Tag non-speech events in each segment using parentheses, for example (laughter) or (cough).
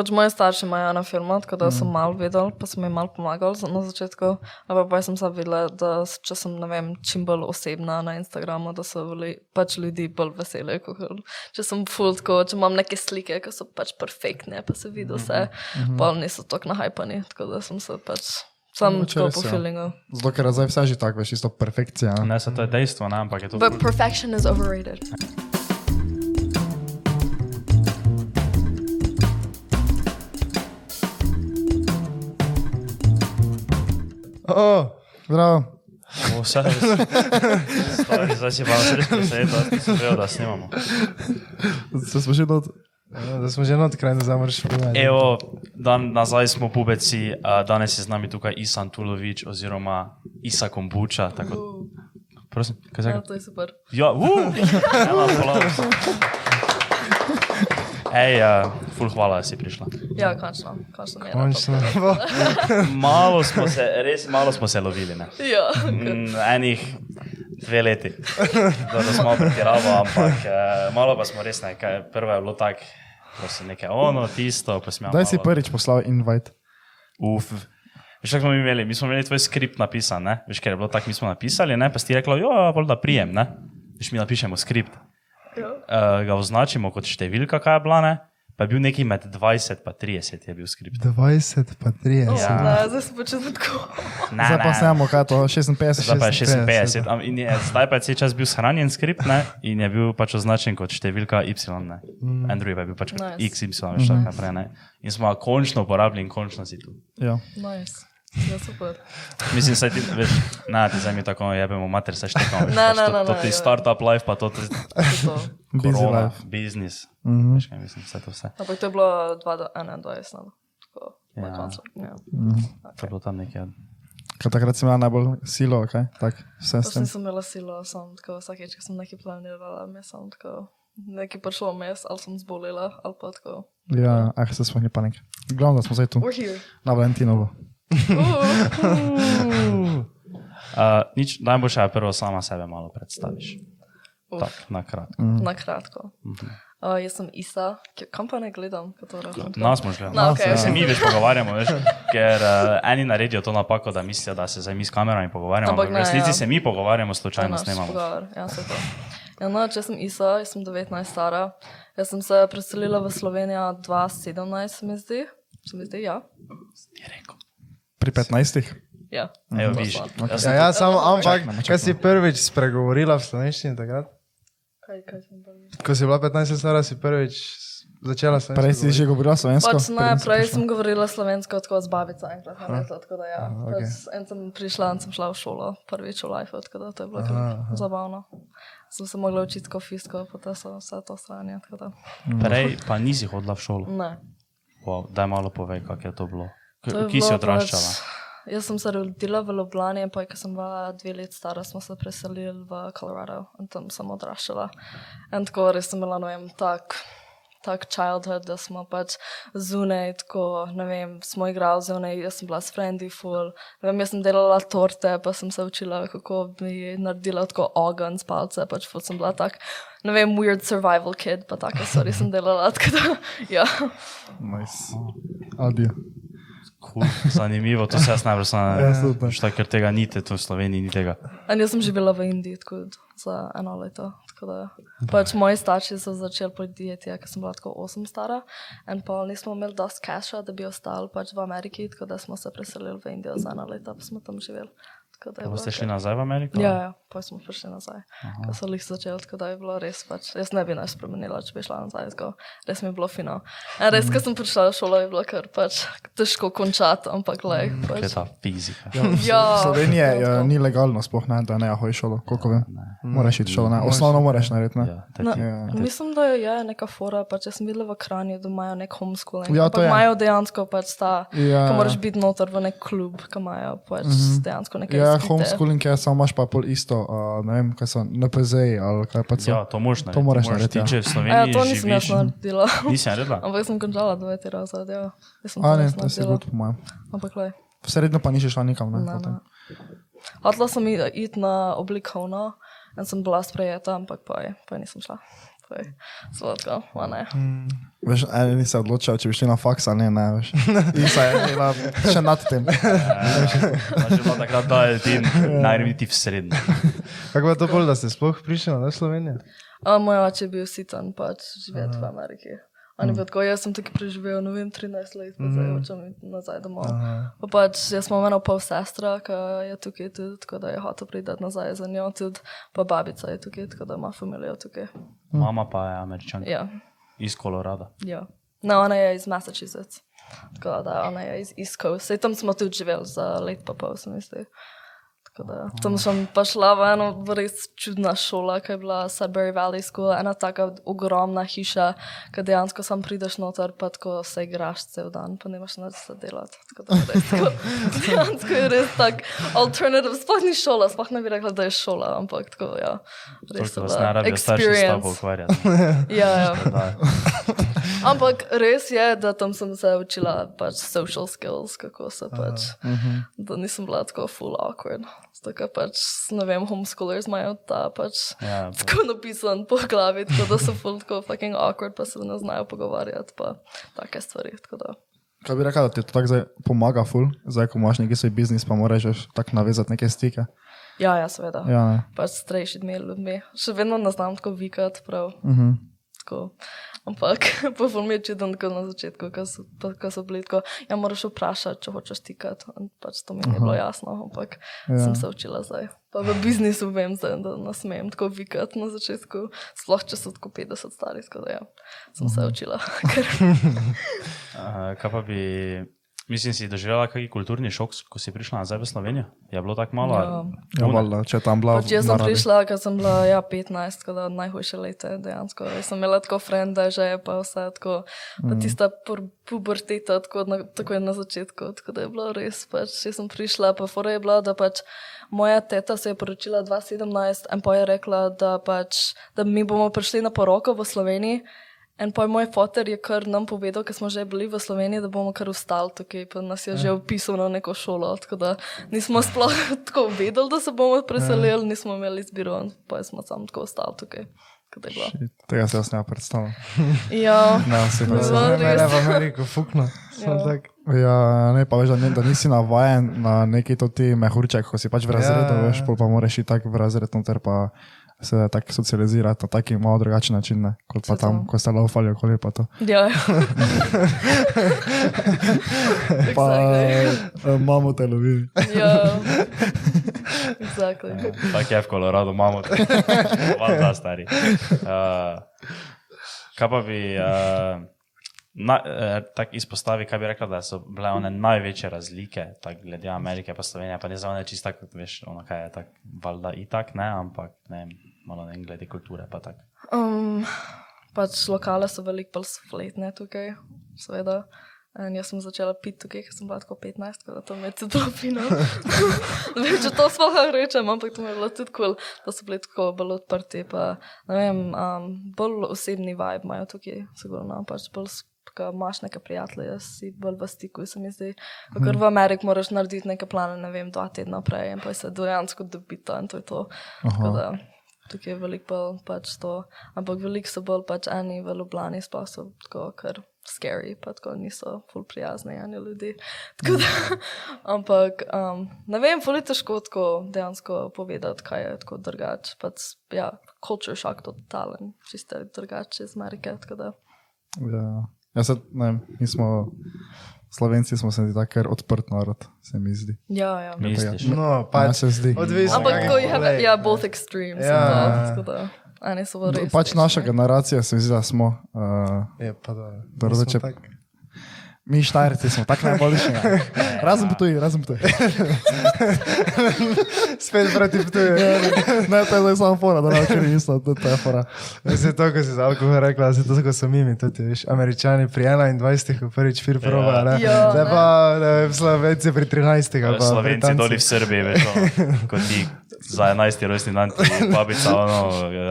Pač moji starši imajo eno firmo, tako da sem malo vedel, pa sem jim malo pomagal na začetku. Ampak pa sem se videla, da če sem, ne vem, čim bolj osebna na Instagramu, da so bili pač ljudi bolj veseli. kakor- Če sem full tako, če imam neke slike, ki so pač perfektne, pa se vidi vse, pa niso tako nahajpani, tako da sem se pač sam Mogoče tako res, po ja. feelingu. Zato, ker zdaj vse že tako, veš, isto perfekcija. Ne, se to je dejstvo, ne, ampak je to. But perfection is overrated. Oh, bravo. O, Vse, Stari, zdaj si pa srečen, da se je, da snimamo. Se smo že dot. Ja, Da smo že kraju, da zamrš. Evo, dan nazaj smo pubeci, danes je z nami tukaj Isan Tulovič oziroma Isa Kombuča. Tako, prosim, kaj ja, zdaj? to je super. Ja, uh, (laughs) ena. Ej, uh, ful hvala, da si prišla. Ja, končno, končno. Končno. (laughs) Malo smo se, res malo smo se lovili, ne. Ja, Mm, enih dve leti, da, da smo pretiravali, ampak eh, malo pa smo res nekaj. Prvo je bilo tako, da se nekaj ono, tisto, pa smo Daj si prvič poslal invite. Uf. Veš, kako smo mi imeli, mi smo imeli tvoj skript napisan, ne? Veš, ker je bilo tako, mi smo napisali, ne? pa si ti rekla, jo, bolj da prijem, ne? Veš, mi napišemo skript, ja. Uh, ga označimo kot številka, kaj je bila, ne? Pa je bil neki med 20 in 30 je bil skript. 20 pa 30. Ja. Ne, zdaj se počutim tako. Ne, Zdaj pa ne. snemo, kaj to, 56. Zdaj pa je 56, 56, am- in je, zdaj pa je cel čas bil shranjen skript ne? in je bil pač označen kot številka Y. Ne? Mm. Android pa je bil pač kot Nice. XY, veš, tako naprej. Ne? In smo končno uporabili in končno si tu. Ja. Nice. Ja, super. Mislim, da ti, veš, na ti zdaj mi tako jebemo, mater se štekamo. Ne, ne, to, ne, to ti ja. startup life, pa to ti korona, biznis. Mhm. Veš, kaj mislim, vse to vse. Ampak to je bilo 2021, no. tako na Ja. koncu. Ja. To je bilo tam nekaj. Kaj takrat si imel najbolj silo, kaj? Tak, vse s tem. nisem imela silo, sem tako vsakeč, ko sem nekaj planirala, mi sem tako nekaj prišlo mes, ali sem zbolela, ali pa tako. Ja, ah, se smo ni panik. Glavno, da smo zdaj tu, We're here. na Valentinovo. Uh, Uh, nič, najboljše je prvo sama sebe malo predstaviš. Uf. Tak, na kratko. Na kratko. Uh, jaz sem Isa, kam pa ne gledam, katero. Nas smo že. No, okay. Se mi več pogovarjamo, veš, ker uh, eni naredijo to napako, da mislijo, da se zdaj mi s kamerami pogovarjamo. Ampak v ne, resnici ja. se mi pogovarjamo, je slučajno snemamo. pogovor, Ja, se to. Ja, no, če sem Isa, jaz sem 19 stara. Jaz sem se preselila v Slovenijo 2017, se mi zdi. Se mi zdi, ja. Ti rekel. Pri 15. Ja. Evo, viš. Jaz Ja, sem- ja, samo, ampak, kaj si prvič spregovorila v slovenščini takrat? Kaj, kaj sem pa Ko si bila 15 stara, si prvič začela slovenščino. Prej si že govorila slovensko? Pač ne, prej sem govorila slovensko tako z babico enkrat leto, tako da ja. Aha, Pač okej. En sem prišla in sem šla v šolo, prvič v life, tako da to je bilo Aha, aha. zabavno. Sem se mogla učiti kot fisko, pa to so vse to stranje, Prej pa nisi hodila v šolo. ne. Wow, daj malo povej, kako je to bilo. K- To je Kje si odraščala? Pač, jaz sem se rodila v Ljubljani, pa ko sem bila dve leti stara, smo se preselili v Colorado in tam sem odraščala. In tako res sem imela, ne vem, tak, tak childhood, da smo pač zunaj, tako, ne vem, smo igrali zunaj, jaz sem bila s frendi full, ne vem, jaz sem delala torte, pa sem se učila, kako bi naredila tako ogenj z palce, pač full sem bila tak, ne vem, weird survival kid, pa take stvari sem delala, (laughs) tako da, ja. Nice. Adijo. Cool. Zanimivo, to se jaz najbolj Ja, sam. super. Šta, ker tega ni, te tu v Sloveniji ni tega. In jaz sem živela v Indiji tako za eno leto. tako Da, pač moji starši so začeli podjetje, ker sem bila tako 8 stara, in pa nismo imeli dosti casha, da bi ostali pač v Ameriki, tako da smo se preselili v Indijo za eno leto, pa smo tam živeli. Pa ste šli nazaj v Ameriko? Ja, ja, pa smo prišli nazaj. Ko so jih začeli, tako da je bilo res. Pač, jaz ne bi naj spremenila, če bi šla nazaj. Tako, res mi je bilo fino. In res, ko sem prišla v šolo, je bilo kar pač težko končati, ampak le. Je Pač, ta fizika? ja, tako, je, tako. ni legalno, sploh ne, da ne hoji šolo, koliko vem. Moraš iti šolo, ne. Osnovno moraš narediti, ne. Ja, No, taki, Ja. mislim, da je neka fora. Pač jaz sem videla v Kranju, da imajo nek homeschooling. Ja, to ampak imajo dejansko pač ta, Ja. ko moraš biti noter v nek klub, ki imajo pač mm -hmm. dejansko nekaj. Ja, izpite. homeschooling je, samo imaš pa pol isto, uh, ne vem, kaj so NPZ ali kaj pa so. ja, to moraš narediti. To moraš narediti, Ti, ja. če v A Ja, Sloveniji to nisem jaz živiš, naredila. nisi naredila? ampak sem končala deveti razred, ja. Jaz sem A to ne, to si good po mojem. Ampak le. Srednjo pa nisi šla nikam, ne. Ne, ne. Hotela sem iti na oblikovno in sem bila sprejeta, ampak pa, je, pa nisem šla. Ma ne. Veš, eni se odločajo, če bi šli na faks ali ne, ne, veš. In se je bila še nad tem. (laughs) Že bilo takrat, da je ti najrviti v srednji. Kako je to bolj, da ste sploh prišli na Slovenijo? A moj oče je bil sitan pač živeti v Ameriki. On je bil tako, jaz sem tukaj preživel, ne vem, 13 let, pa zdaj hočem iti nazaj domov. Pa pač jaz smo imeli pol sestra, ki je tukaj tudi, tako da je hotel priti nazaj za njo tudi, pa babica je tukaj, tako da ima familijo tukaj. Mama pa je američanka Ja, iz Kolorada. ja. No, ona je iz Massachusetts. Tako da ona je iz East Coast. Sej tam smo tudi živeli za let pa pol, se mi zdi. Tako da tam sem pa šla v eno res čudna šola, ki je bila Sudbury Valley School, ena taka ogromna hiša, ki dejansko sam prideš noter, pa tako se igraš cel dan, pa nemaš nič za delati. Tako da res tako, (laughs) dejansko je res tak alternative, sploh ni šola, sploh ne bi rekla, da je šola, ampak tako, ja. Res je vas ne bila rabijo starši s tabo experience. ukvarjati. (laughs) Ja, ja. Da. Ampak res je, da tam sem se učila pač social skills, kako se pač, da nisem bila tako full awkward. Tako pač, ne vem, homeschoolers imajo ta pač Ja, pa- tako napisan po glavi, tako da so full tako fucking awkward, pa se ne znajo pogovarjati, pa take stvari. tako da. Kaj bi rekel, da ti to tako zdaj pomaga, ful, zdaj ko imaš neki svoj biznis, pa moraš tako navezati neke stike. Ja, ja, seveda. Ja, ne. Pač starejši dnevi ljudmi. Še vedno ne znam tako vikati, prav. Uh -huh. Tako. Ampak (laughs) po filmu je čuden, tako na začetku, ko so, ko so bili tako, ja, moraš vprašati, če hočeš tikati. Pač to mi ni bilo jasno, ampak ja. sem se učila zdaj. Pa v biznisu vem, zdaj, da ne smem tako vikati na začetku, sploh če so tako 50 stari, tako da ja, sem se učila. (laughs) Ker, (laughs) Uh, kaj pa bi, mislim, si doživela kakšen kulturni šok, ko si prišla nazaj v Slovenijo? Je bilo tako malo? ja. Ja, valjda, če je tam bila. Pač jaz sem naravi. prišla, ko sem bila ja, 15, tako da najhujše leta dejansko. Jaz sem imela tako frenda, že pa vse tako, pa tista pur- puberteta, tako, na, tako je na začetku, tako da je bilo res. Pač, jaz sem prišla, pa fora je bila, da pač moja teta se je poročila 2017 in pa je rekla, da, pač, da mi bomo prišli na poroko v Sloveniji. In pa je moj fotor je kar nam povedal, ker smo že bili v Sloveniji, da bomo kar ostali tukaj, pa nas je že upisal na neko šolo. Tako da nismo sploh (laughs) tako vedeli, da se bomo preselili, nismo imeli izbiro, pa smo samo tako ostali tukaj. Tega se jaz ne predstavljam. (laughs) Ja, Ne, si Zelo predstavljam. Ne, v Ameriko, fukno. Ja. tak. Ja, ne, pa veš, da, ne, da nisi navajen na neki to ti mehurček, ko si pač v razredu, Ja, ja, veš, pa moraš iti tako v razred, noter pa se tako socializirati na taki malo drugačen način, ne, kot pa tam, ko ste laufali okoli pa to. ja. ja. (laughs) Pa Exactly. eh, imamo te lovili. Ja, (laughs) exactly. Tako je v Koloradu, imamo to. Valjda, stari. Uh, kaj pa bi uh, na, uh, tako izpostavil, kaj bi rekla, da so bile one največje razlike, tako glede Amerike pa Slovenije, pa ne za one čisto tako, veš, ono kaj je tako, valjda itak, ne, ampak ne vem, malo ne glede kulture pa tako. Um, pač lokale so veliko bolj spletne tukaj, seveda. In jaz sem začela piti tukaj, ker sem bila tako 15, tako da to mi je tudi (laughs) ne vem, če to sploh rečem, ampak to mi je bilo tudi kul, cool, da so bili tako bolj odprti. Pa, ne vem, um, bolj osebni vibe imajo tukaj, sigurno. Pač bolj ko imaš neke prijatelje, si bolj v stiku, se mi zdi. Ker v Ameriki moraš narediti neke plane, ne vem, dva tedna prej in pa se dejansko dobita in to je to. Da, Tukaj je veliko bolj pač to, ampak veliko so bolj pač eni v Ljubljani, sploh so tako kar scary, pa tako niso ful prijazni eni ljudi. Tako da, (laughs) ampak um, ne vem, ful je težko tako dejansko povedati, kaj je tako drugače. Pač, ja, culture shock totalen, čisto drugače iz Amerike. tako da. Ja. Ja, se, ne, mi smo, Slovenci smo se tako kar odprt narod, se mi zdi. Ja, ja. Misliš? No, Ja, pač. se zdi. Odvisno. Ampak tako je ja, ne. both extremes. Ja. Ja. Tako da, eni so v res. Pač naša generacija se mi zdi, da smo. Uh, Je pa da. Dobro, mi štajerci smo tako najboljši. ne. (laughs) Razen po tuji, razen po tuji. (laughs) Spet proti ptuju. Ne, to je zdaj samo fora, da ne ker isto, to je fora. Zdaj to, ko si za alkohol rekla, zdaj to, ko so mimi, tudi, veš, američani pri 21, ko prvič fir proba, ne? Ja, Zdaj ne. pa ne, vem, slovenci pri 13. ali pa Slovenci Britanci. doli v Srbiji, veš, ono, ko ti za 11. rojstni dan ti babica ono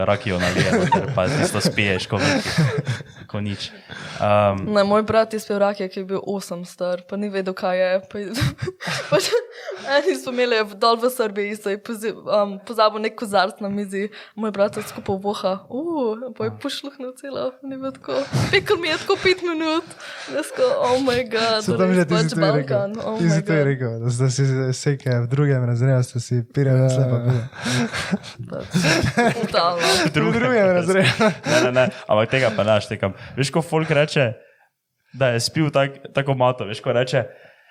rakijo nalije, noter, pa tisto spiješ, ko, Ko nič. (laughs) Um, Ne, moj brat je spil rakije, ki je bil 8 star, pa ni vedel, kaj je. Pa, (laughs) pač, eni smo imeli dol v Srbiji, so je pozi- um, pozabil nek kozarc na mizi, moj brat je skupaj voha, uh, pa je pošluhnil celo, ni bilo tako. Pekel mi je tako 5 minut, jaz ko, oh moj god, So pač to je rekel. Balkan, oh Ti si to rekel, da ste si seke v drugem razredu, ste si pirali vse pa bili. Brutalno. V drugem razredu. ne, ne, ne, ampak tega pa naš tekam. Veš, ko folk reče, da je spil tak, tako mato, veš, ko reče,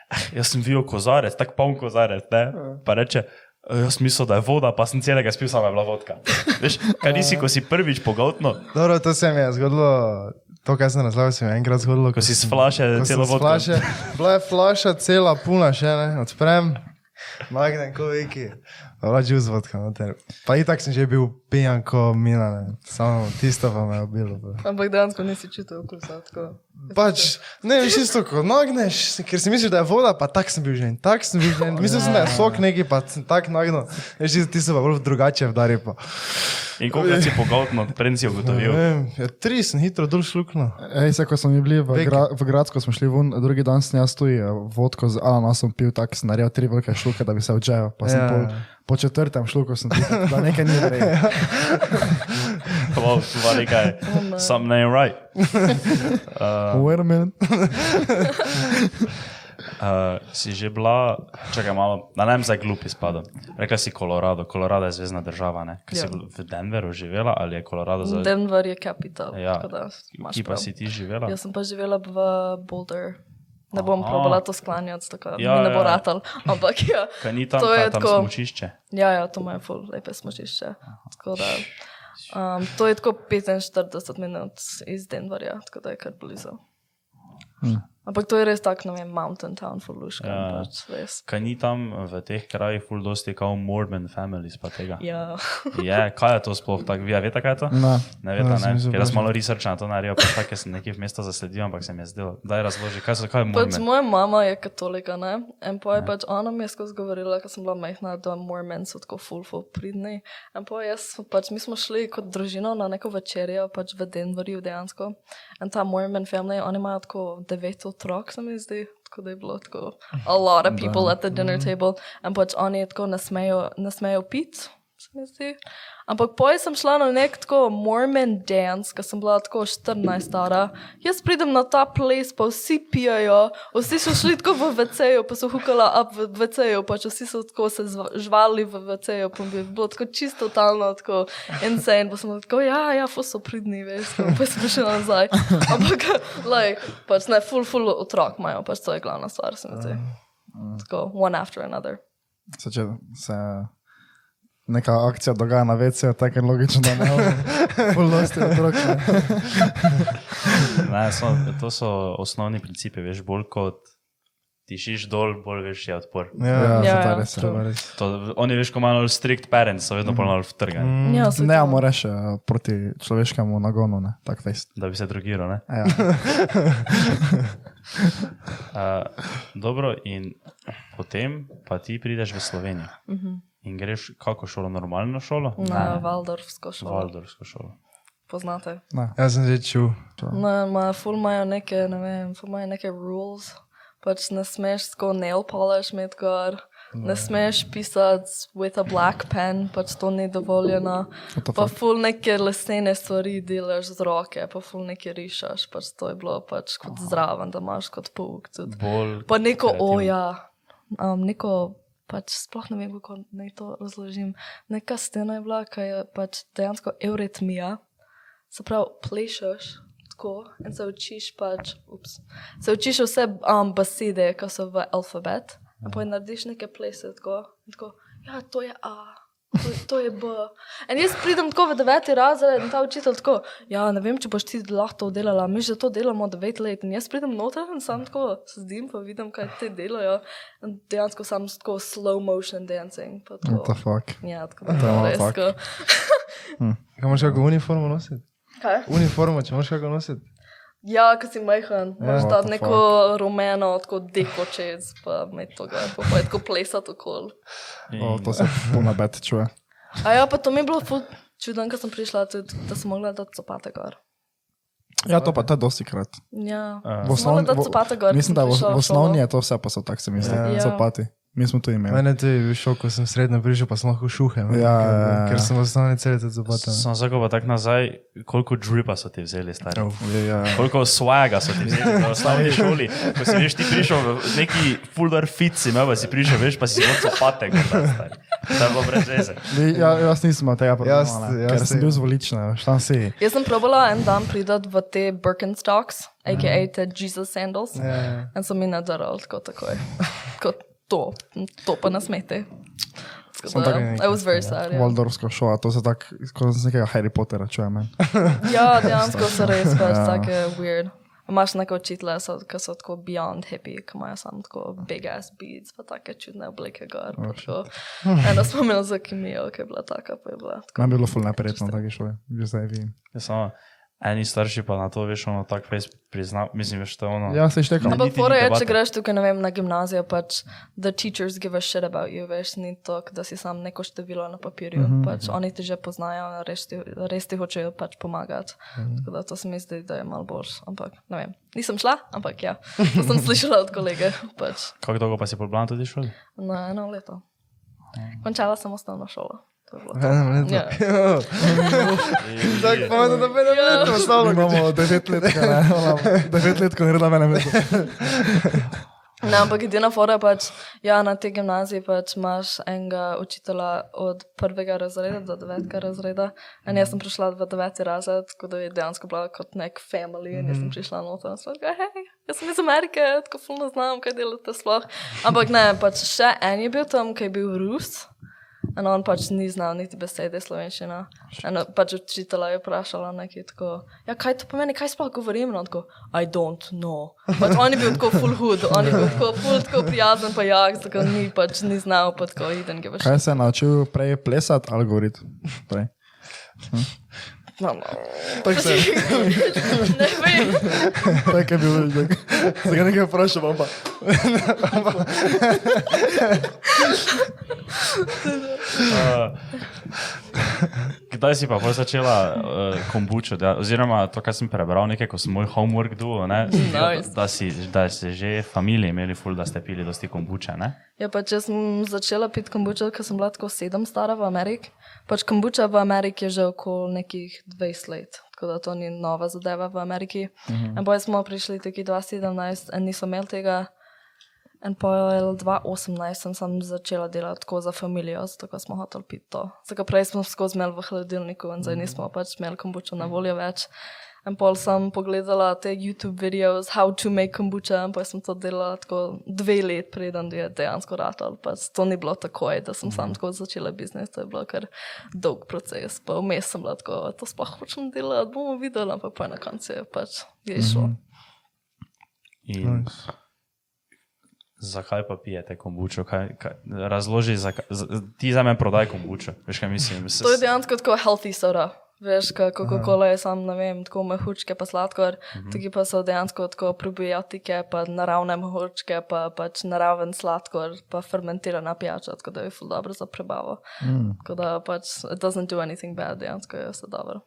"Eh, jaz sem videl kozarec, tako poln kozarec, ne? pa reče. "Eh, Jaz mislil, da je voda, pa sem celega spil, samo je bila vodka. Veš, kaj nisi, ko si prvič pogotno, Dobro, to se mi je zgodilo, to, kar sem razlagal, se mi je enkrat zgodilo. ko si s flaše ko celo vodko. flaše, bila je flaša cela, puna še ne, odprem, magnen, ko veki, bila džuz vodka noter. Pa itak sem že bil pijan, ko mina, ne, samo tisto pa me je ubilo. pa. Ampak dejansko nisi čutil okusa. tako. Pač, ne, veš, isto, ko nagneš, ker si misliš, da je voda, pa tak sem bil že, tak sem bil že, mislil sem, da je sok neki, pa sem tak nagnil, veš, ti so pa bolj drugače vdari pa. In koliko si pogotno, preden si ugotovil. ja, tri sem hitro dol šluknil. Ej, se, ko smo mi bili v, gra, v Gradsko, smo šli ven, drugi dan sem jaz tuji vodko z ananasom pil, tako sem naredil tri velike šluke, da bi se odžejal. Pa sem Ja. po, po četrtem šluku sem videl, da nekaj ni vredno. (laughs) Wow, tu pa nekaj, something ain't right. (laughs) Wait a minute. (laughs) Uh, si že bila, čakaj malo, da vem, zdaj glupi spadam. Rekla si Colorado, Colorado je zvezdna država, ne? Kaj si Ja. v Denveru živela ali je Colorado za... Denver je capital. Ja. Ki pa prav. si ti živela? Jaz sem pa živela v Boulder. Ne bom Aha. probala to sklanjati, tako da Ja, mi ne bo ja. ratal. Ampak ja, (laughs) Kaj ni tam, to je tam tako- smočišče? ja, ja to imajo ful lepe smočišče. Tako da, um, to je tako 45 minut iz Denverja, tako da je kar blizu. Ampak to je res tak, ne vem, mountain town, fuluška. Ja. Ja. Pač, res. Kaj ni tam v teh krajih ful dosti kao Mormon families pa tega? Ja. Je, kaj je to sploh tako? Vi a veste, kaj je to? Ne. Ne veste, Ja, ne? sem mislil, Ker jaz malo research na to naredil, pa tako sem nekaj v mesto zasledil, ampak se mi je zdelo. Daj razloži, kaj, so, kaj je Pač Mormon? moja mama je katolika, ne? In pa je pač ona mi je skozi govorila, ko sem bila majhna, da Mormon so tako full, full pridni. In pa jaz, pač mi smo šli kot družina na neko večerjo, pač v Denverju dejansko. In ta Mormon family, oni imajo tako devet otrok, se mi zdi. Tako da je bilo tako (laughs) a lot of people at the dinner table. In pač oni tako ne smejo, ne smejo piti, se mi zdi. Ampak poj sem šla na nek tako Mormon dance, ko sem bila tako 14 stara. Jaz pridem na ta ples, pa vsi pijajo, vsi so šli tako v VC-ju, pa so hukala up v VC-ju, pač vsi so tako se žvali v VC-ju, pa bi bilo tako čisto totalno, tako insane, pa sem tako, ja, ja, fu so pridni, veš, pa sem prišla nazaj. Ampak, like, pač ne, full, full otrok imajo, pač to je glavna stvar, se mi zdi. Tako, one after another. Se, če se neka akcija dogaja na WC, tako je logično, da ne. (laughs) Fulnosti otrok. ne. Ne, so, to so osnovni principi, veš, bolj kot tišiš dol, bolj veš je odpor. Ja, Ja, ja, ja, ja, res. to. To, oni veš, ko imajo strict parents, so vedno polno vtrgani, Ja, saj Ne, to- moraš eh, proti človeškemu nagonu, ne, tak fejst. da bi se drugiral. ne. Ja. Uh, (laughs) dobro, in potem pa ti prideš v Slovenijo. In greš kako šolo, normalno šolo? Na Valdorfsko šolo. Valdorsko šolo. Poznate? Ne. Jaz sem že čul. Ne, ma, ful imajo neke, ne vem, ful imajo neke rules. Pač ne smeš tako nail polish imeti gor, ne smeš pisati with a black pen, pač to ni dovoljeno. Pa ful neke lesene stvari delaš z roke, pa ful neke rišaš, pač to je bilo pač kot zraven, da imaš kot pouk tudi. Bolj Pa neko kreativno. oja, um, neko, pač sploh ne vem, kako naj to razložim. Neka stena je bila, ki je pač dejansko euritmija, se pravi, plešeš tako in se učiš pač, ups, se učiš vse um, besede, ki so v alfabet, in pa narediš neke plese tako, tako, ja, to je A. To, je B. In jaz pridem tako v deveti razred in ta učitelj tako, ja, ne vem, če boš ti lahko to delala, mi že to delamo devet let. In jaz pridem noter in sam tako sedim, pa vidim, kaj te delajo. In dejansko sam tako slow motion dancing. pa What the Tako, fuck. ja, tako da To je je res. fuck. tako. Kaj imaš kako uniformo nositi? Kaj? Uniformo, če imaš kako nositi? Ja, ko si majhen, what dati the neko rumeno, tako deko čez, pa imeti to gor, pa, pa je tako plesati okoli. O, to se (laughs) puno bet čuje. A ja, pa to mi je bilo ful čudno, ko sem prišla, tudi, da sem mogla dati copate gor. Ja, to pa to je dosti krat. Ja. Uh, V osnovni, gor. mislim, da v, v osnovni je to vse pa so tak, se mi zdi. Ja. Copati. Mi smo to imeli. Mene to je šel, ko sem srednjo prišel, pa sem lahko šuhem. Ja, ja, ja. Ker sem osnovni celice zapatil. Sem zago pa tak nazaj, koliko dripa so ti vzeli, stari. Oh. Ja, ja. Koliko swaga so ti vzeli v osnovni šoli, ko si veš, ti prišel v neki fulder fit, si imel, pa si prišel, veš, pa si zelo stari. To je bilo brez veze. Ja, jaz nisem tega jaz ker sem bil zvoličen, tam si. Jaz sem probala en dan priti v te Birkenstocks, a.k.a. te Jesus sandals. Ja. In so mi nadarali tako takoj. Kot to, to pa ne smete. Sem tak I was very sad. Ja, Waldorfska šola, to se tako, kot z nekega Harry Pottera čujem. meni. (laughs) ja dejansko so res pač Ja. take weird. Imaš neko učitele, ki so tako beyond hippie, ki imajo samo tako big ass beads, pa take čudne oblike gor. tako. (laughs) Eno smo imeli za kemijo, ki je bila taka, pa je bila tako. Meni je bilo ful neprijetno v taki šoli, že zdaj vidim. Ja, samo eni starši pa na to, veš, ono tak face prizna, mislim, veš, to je ono. Ja, se štekam. Ampak- Ampak fora je, če greš tukaj, ne vem, na gimnazijo, pač the teachers give a shit about you, veš, ni to, da si sam neko število na papirju, mm -hmm. pač oni te že poznajo, res ti, res ti hočejo pač pomagati. Mm -hmm. Tako da to se mi zdi, da je malo boljš, ampak ne vem. Nisem šla, ampak ja, to sem slišala od kolege, pač Kako dolgo pa si poblan tudi šoli? na eno leto. Končala sem osnovno šolo. To je bilo to. Enem letu. Ja. (laughs) (laughs) Tako pomeni, da bi ne Ja. vedel, ostalo. Imamo devet let, ne, devet let, ko ne reda mene. Ne, ampak edina fora je pač, ja, na tej gimnaziji pač imaš enega učitelja od prvega razreda do devetega razreda. In jaz sem prišla v deveti razred, tako da je dejansko bila kot nek family in jaz sem prišla noter in sem rekla, hej, jaz sem iz Amerike, tako fulno znam, kaj delate sploh. Ampak ne, pač še en je bil tam, ki je bil Rus. In on pač ni znal niti besede slovenščina. Eno pač učitelja je vprašala nekaj tako, ja, kaj to pomeni, kaj sploh govorim? In on tako, I don't know. Pač on je bil tako full hood, on je bil tako full tako prijazen pa jak, tako ni pač ni znal pa tako idem ga več. Kaj se je naučil prej plesati ali govoriti? Prej. No, no. Tako se je. Ne vem. Tako je bil, tako. Se ga nekaj vprašal, bom pa. Uh, kdaj si pa bolj začela uh, kombučo? Da, oziroma, to, kar sem prebral, nekaj, ko sem moj homework duo, ne, Nice. da, da, si, da ste že familiji imeli ful, da ste pili dosti kombuče. Ne? Ja, pač jaz sem začela piti kombučo, ko sem bila tako sedem stara v Ameriki. Pač kombuča v Ameriki je že okoli nekih 20 let, tako da to ni nova zadeva v Ameriki. -huh. In potem smo prišli taki 2017 in nismo imeli tega. In po 2018 sem, sem začela delati tako za družino, zato smo hoteli piti to. Zakaj prej smo skozi imeli v hladilniku in zdaj nismo pač imeli kombuča na voljo več. In pol sem pogledala te YouTube videos, how to make kombuča, in pa sem to delala tako dve let, preden je dejansko ratal. Pač to ni bilo takoj, da sem sam tako začela biznis, to je bilo kar dolg proces. Pa vmes sem bila tako, to sploh hočem delati, bomo videli, ampak pa na koncu je pač je šlo. In zakaj pa pijete kombučo? Kaj, kaj, razloži, zakaj, z, ti za me prodaj kombučo. Veš, kaj mislim? S, To je dejansko tako healthy soda. Veš, kako Coca-Cola je sam, ne vem, tako mehučke pa sladkor, uh -huh. tukaj pa so dejansko tako probiotike, pa naravne mehučke, pa pač naraven sladkor, pa fermentirana pijača, tako da je ful dobro za prebavo. Mm. Tako da pač it doesn't do anything bad, dejansko je vse dobro.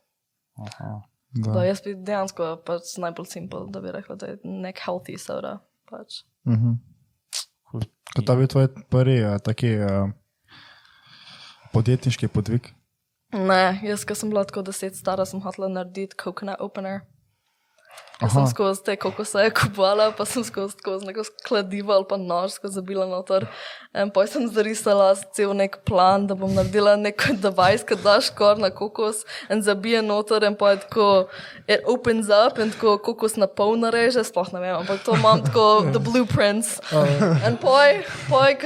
Aha. Da, Da. jaz bi dejansko pač najbolj simpel, da bi rekla, da je nek healthy soda. Pač. Mhm. Cool. Kot da bi tvoj prvi uh, taki uh, podjetniški podvig. Ne, jaz, ko sem bila tako deset stara, sem hotela narediti coconut opener. Aha. sem skozi te kokose kupovala, pa sem skozi, skozi neko kladivo ali pa nož skozi zabila noter. In potem sem zarisala cel nek plan, da bom naredila nek (laughs) device, ki daš kor na kokos in zabije noter in potem tako it opens up in tako kokos na pol nareže, sploh ne vem, ampak to imam tako the blueprints. In poj, poj,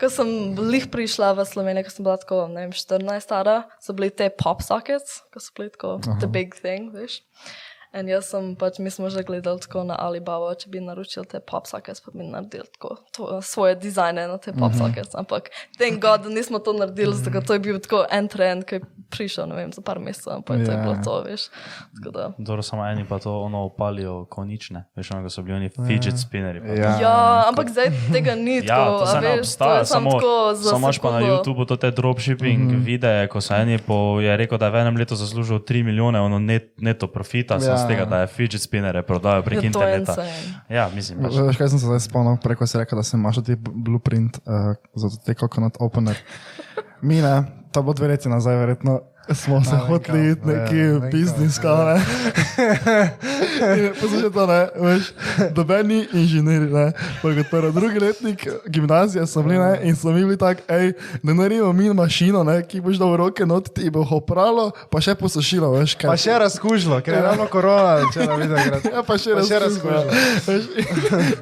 ko sem lih prišla v Slovenijo, ko sem bila tako, ne vem, 14 stara, so bili te pop sockets, ko so bili tako the big thing, veš. In jaz sem pač, mi smo že gledali tako na Alibaba, če bi naročili te pop sockets, pa bi naredili tako to, svoje dizajne na te pop sockets. Ampak, thank God, da nismo to naredili, zato ker to je bil tako en trend, ki je prišel, ne vem, za par mesecev, ampak to je Ja. bilo to, veš. Dobro, samo eni pa to ono opalijo konične. Veš, ono, ko so bili oni fidget spinneri. pa Ja. Ja, ampak zdaj tega ni Ja, tako, to se ne veš, to obstaja, je samo tako za samo imaš pa na. YouTubu to te dropshipping mm -hmm. videe, ko se eni po, je rekel, da je v enem letu zaslužil 3 milijone ono net, neto profita, Ja, ja, z tega, da je fidget spinnere prodajo prek Ja, to je interneta. Ja, mislim, pač, Veš, kaj sem se zdaj spomnil, preko si rekel, da sem imaš ti blueprint uh, za te coconut opener. Mi ne, to bo dve leti nazaj, verjetno smo se hoteli iti neki ja, vem biznis, kao ne. (laughs) In Poslušaj to, ne, veš, dobeni inženirji, ne, pa kot prvo drugi letnik gimnazije so bili, ne, in so mi bili tak, hej, ne naredimo mi mašino, ne, ki boš dal v roke not, ti bo opralo, pa še posušilo, veš, kaj. Pa še razkužilo, ker je ravno korona, če ne vidim, gre. Ja, pa še Pa še razkužilo. Veš,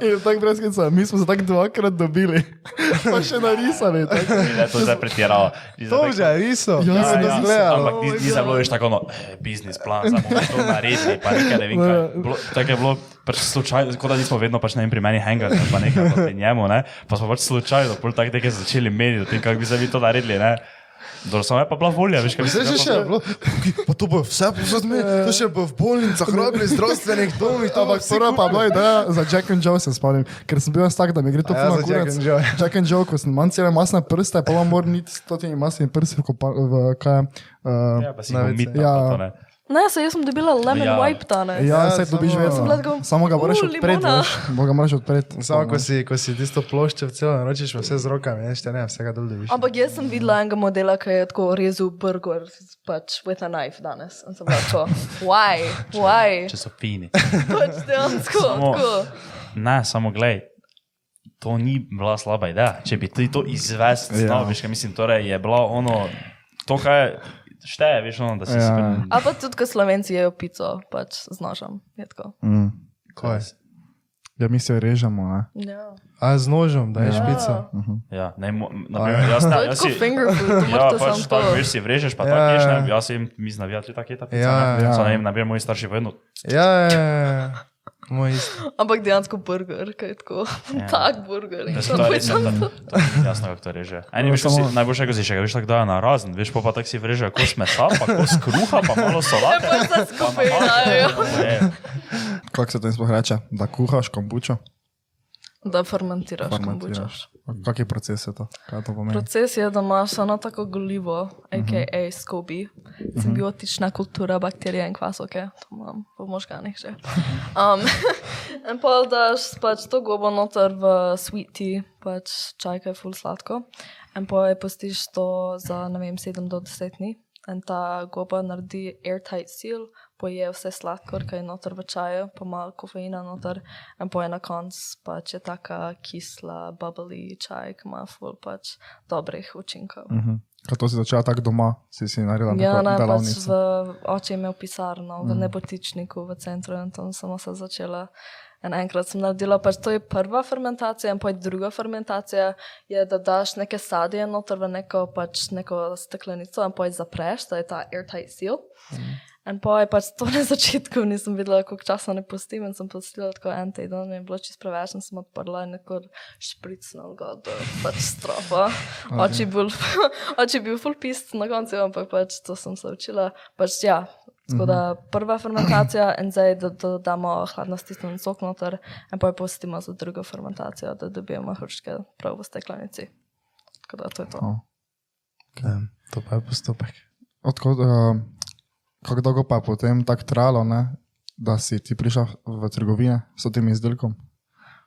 In tako brez skica, mi smo se tako dvakrat dobili, (laughs) pa še narisali. ne, to je zdaj pretiralo. To že je riso. Ja, Ja, ja, ja. zgledalo. Ampak Oh ni, my ni za bilo več tako, no, eh, biznis plan, bomo to naredili, pa nekaj ne vem kaj. Bilo, tako je bilo, pač slučajno, kot da nismo vedno pač ne vem, pri meni hangar, pa nekaj pri njemu, ne, pa smo pač slučajno, pol tako nekaj začeli meniti, o tem, kako bi se vi to naredili, ne. Dobro, samo je pa bila volja, veš, kaj bi Vse še bilo, pa to bo vse posod me, to še bo v bolnicah, robili zdravstvenih domih, to (laughs) bo Ampak prva pa bila ideja za Jack and Joe, se spomnim, ker sem bil jaz tak, da mi gre to ja, puno za Jack kurac. and Joe. Jack and Joe, ko sem manj cele masne prste, pa vam moram niti stotini masnih prsti v, kaj. Uh, Ja, pa si Na bom WC. mitna, Ja. Ne. Ne, se jaz sem dobila lemon Ja. wipe danes. ja, Ja, se dobiš samo- tako, Samo ga moraš "U, odpreti, limona." veš, bo ga moraš odpreti. Samo ko si, ko si tisto ploščo v celo naročiš, vse z rokami, veš, te ne, vsega dol dobiš. Ampak jaz sem videla enega modela, ki je tako rezal burger pač with a knife danes. In sem bila tako, why, why? Če so fini. Pač dejansko, Samo- tako. Ne, samo glej. To ni bila slaba ideja. Če bi ti to izvesti, Ja. ja. veš, kaj mislim, torej je bilo ono, to, kaj je, šteje, veš, ono, da si Ja. ja. A pa tudi, ko slovenci jejo pico, pač z nožem. je tako. Mm. Kaj? Ja, mi se režemo, ne. Ja. A z nožem, da je Ja. špica. Ja, ne, naprimer, jaz, To ne, je jaz tako si, finger food, (laughs) Ja, pač tako, to. veš, si vrežeš, pa Ja, tako ješ, ne, ja. jaz jim, mi znavijali tudi take ta pica, Ja, ne. ja. Ne naprimer, moji starši vedno, Ja, ja, ja. Moj isto. Ampak dejansko burger, kaj je tako. Ja. Tak burger. da se to to je da, to. jasno, kako to reže. Eni, veš, ko si, Samo- najboljše, ko si še ga, veš, tako dajo na razen, veš, pa pa tako si vrežejo kos mesa, pa kos kruha, pa malo solate. Ja, pa vse skupaj dajo. Ne, Kako se to sploh reče? Da kuhaš kombučo? Da fermentiraš kombučo. Fermentiraš. Kak je proces je to? Kaj to pomeni? Proces je, da imaš eno tako golivo, a.k.a. SCOBY, simbiotična kultura bakterije in kvasovke, to imam v možganih že. Um, (laughs) in pa daš pač to gobo noter v sweet tea, pač čaj, ki je full sladko. In pa je pustiš to za, ne vem, 7 do 10 dni. In ta goba naredi airtight seal, poje vse sladkor, ki je noter v čaju, pa malo kofeina noter. In pa je na koncu pač je taka kisla, bubbly čaj, ki ima full pač dobrih učinkov. Mhm. Kaj to si začela tako doma, si si naredila Ja, neko ne, pač v, oče je imel pisarno v nebotičniku v centru in tam sem se začela. In enkrat sem naredila, pač to je prva fermentacija, in pa je druga fermentacija, je, da daš neke sadje noter v neko, pač, neko steklenico in pa jih zapreš, da je ta airtight seal. In pa je pač to (laughs) na začetku, nisem videla, koliko časa ne pustim in sem pustila tako en teden, je bilo čisto preveč in sem odprla in neko špricnil ga do pač stropa. (laughs) Oči bil, (laughs) oči bil full pist na koncu, ampak pač to sem se učila. Pač ja, tako da prva fermentacija in zdaj, da, da damo hladno stisnjen sok noter in pa jo pustimo za drugo fermentacijo, da dobijemo hruške prav v steklenici. Tako da to je to. O. Ja, To pa je postopek. Odkot, uh, kako dolgo pa je potem tako trajalo, ne, da si ti prišla v trgovine s tem izdelkom?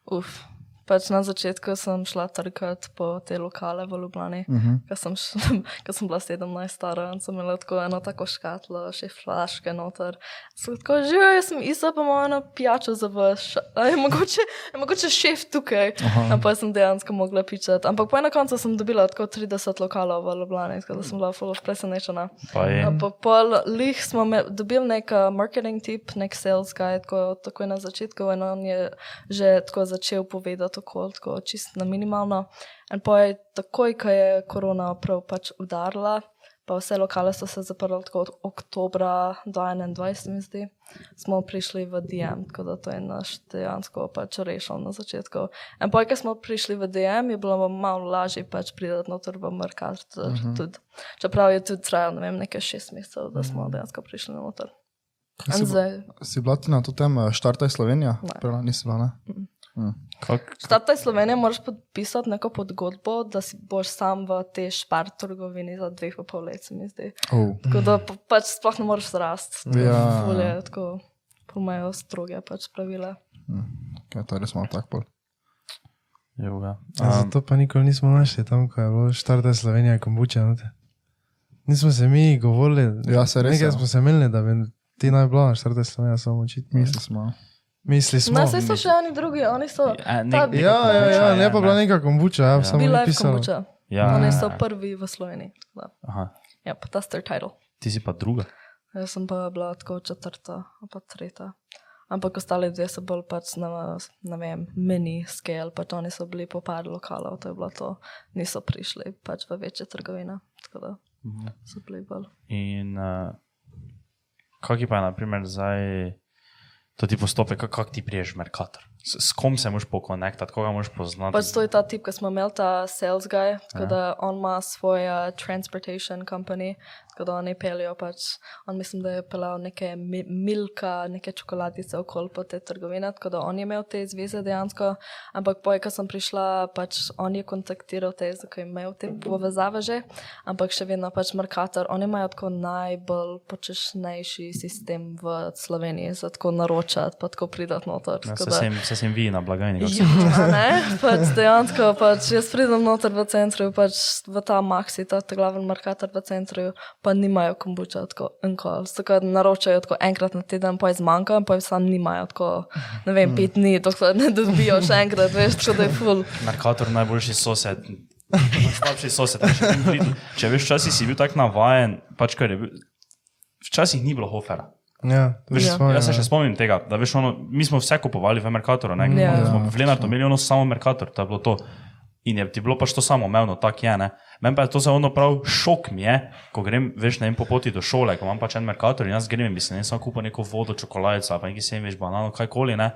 Uf. Pač na začetku sem šla trkati po te lokale v Ljubljani, Uh -huh. ko sem, (laughs) ko sem bila 17 stara in sem imela tako eno tako škatlo, še flaške noter. Sem tako živa, jaz sem isa, pa imam eno pijačo za vaš. A je mogoče, je mogoče šef tukaj. In pa sem dejansko mogla pičati. Ampak po enem koncu sem dobila tako 30 lokalov v Ljubljani, tako da sem bila full of presenečena. pa je. Pol lih smo me, dobili nek marketing tip, nek sales guy, tako, tako na začetku in on je že tako začel povedati okol, tako čisto na minimalno. In pa je takoj, ko je korona prav pač udarila, pa vse lokale so se zaprli tako od oktobra do 21, mi zdi, smo prišli v DM, tako da to je naš dejansko pač rešil na začetku. In pa, ko smo prišli v DM, je bilo malo lažje pač priti noter v Merkat, uh -huh. tudi. Čeprav je tudi trajalo, ne vem, nekaj šest mesecev, da smo dejansko prišli noter. Si, zdaj, si bila ti na to tem eh, Štartaj Slovenija? Ne. Prva nisi bila, ne? Kak, Štartaj Slovenije moraš podpisati neko podgodbo, da si boš sam v tej špart trgovini za dveh pa pol let, se mi zdi. Oh. Tako da pa, pač sploh ne moreš zrasti. Ja. Ful je tako imajo stroge pač pravila. Ja, to res malo tak pol. Joga. A Zato pa nikoli nismo našli tam, ko je bilo štarta Slovenija, kombuča. noter. Nismo se mi govorili, Ja, se res nekaj je. smo se imeli, da bi ti naj bila na štarta Slovenija, samo očitno. Misli smo. Misli smo. Ne, saj so še oni drugi, oni so. Ja, nek- ta- Ja, ja, ja, kombuča ne je, pa bila neka kombuča, ja, samo Bila je kombuča. Ja. Oni so prvi v Sloveniji. Da. Aha. Ja, pa ta star title. Ti si pa druga. Jaz sem pa bila tako četrta, ali pa tretja. Ampak ostali dve so bolj pač na, ne vem, mini scale, pač oni so bili po par lokalov, to je bilo to, niso prišli pač v večje trgovine, tako da so bili bolj. In uh, kak je pa, na primer, zdaj to ti postopek, kako kak ti priješ v Merkator? S, s kom se moš pokonektati, koga moš poznati? Pač to je ta tip, ki smo imeli ta sales guy, tako da on ima svoj uh, transportation company, tako da oni peljejo pač, on mislim, da je peljal neke mi, milka, neke čokoladice okoli po te trgovine, tako da on je imel te zveze dejansko, ampak poj, ko sem prišla, pač on je kontaktiral te, zato je imel te povezave že, ampak še vedno pač Mercator, oni imajo tako najbolj počešnejši sistem v Sloveniji, za tako naročati, pa tako pridati noter. Ja, tako se, da- sem, se sem vi na blagajni. se- Ja, ne, pač dejansko, pač jaz pridem noter v centru, pač v ta Maxi, ta, ta glaven markator v centru, pa nimajo kombuča, tako enkoli. Tako da naročajo tako enkrat na teden, pa je zmanjka, pa je sam nimajo tako, ne vem, pet dni, dokler ne dobijo še enkrat, veš, tako da je full. Merkator najboljši sosed. Slabši sosed. Če, če veš, včasih si bil tako navajen, pač kar je bil. Včasih ni bilo hofera. Ja, Veš, Ja. svoje. jaz se še spomnim tega, da veš, ono, mi smo vse kupovali v Merkatoru, ne, Ja. ja, smo v Lenartu imeli ono samo Merkator, to je bilo to. In je ti bilo pač to samo mevno, tako je. Ne. Meni pa je to ono prav šok mi je, ko grem, veš, ne vem, po poti do šole, ko imam pač en Merkator in jaz grem in bi si ne samo kupil neko vodo, čokoladico, ali pa neki sendvič, banano, kajkoli ne.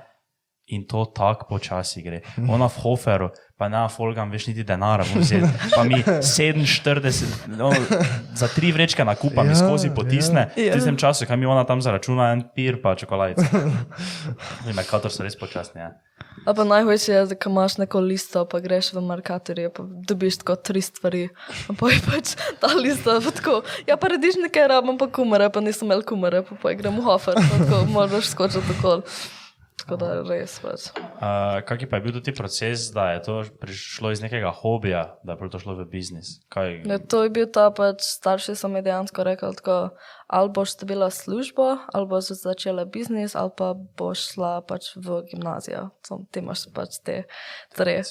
In to tako počasi gre. Ona v Hoferu, pa ne folgam, veš, niti denara vzel. Pa mi 47, no, za tri vrečke nakupa mi Ja, skozi potisne. ja. V tistem času, kaj mi ona tam zaračuna, en pir pa čokoladice. In Merkator so res počasni. Ja. A pa najhujše je, da imaš neko listo, pa greš v markatorje, pa dobiš tako tri stvari. Pa je pač ta lista, pa tako, ja pa rediš nekaj, rabim pa kumare, pa nisem imel kumare, pa, pa grem v hofer, pa tako moraš skočiti okoli. Tako da res pač. Uh, kak je pa bil tudi proces, da je to prišlo iz nekega hobija, da je to šlo v biznis? Kaj, Ja, to je bil ta pač, starši so mi dejansko rekli, tako, ali boš dobila službo, ali boš začela biznis, ali pa boš šla pač v gimnazijo. Ti imaš pač te tri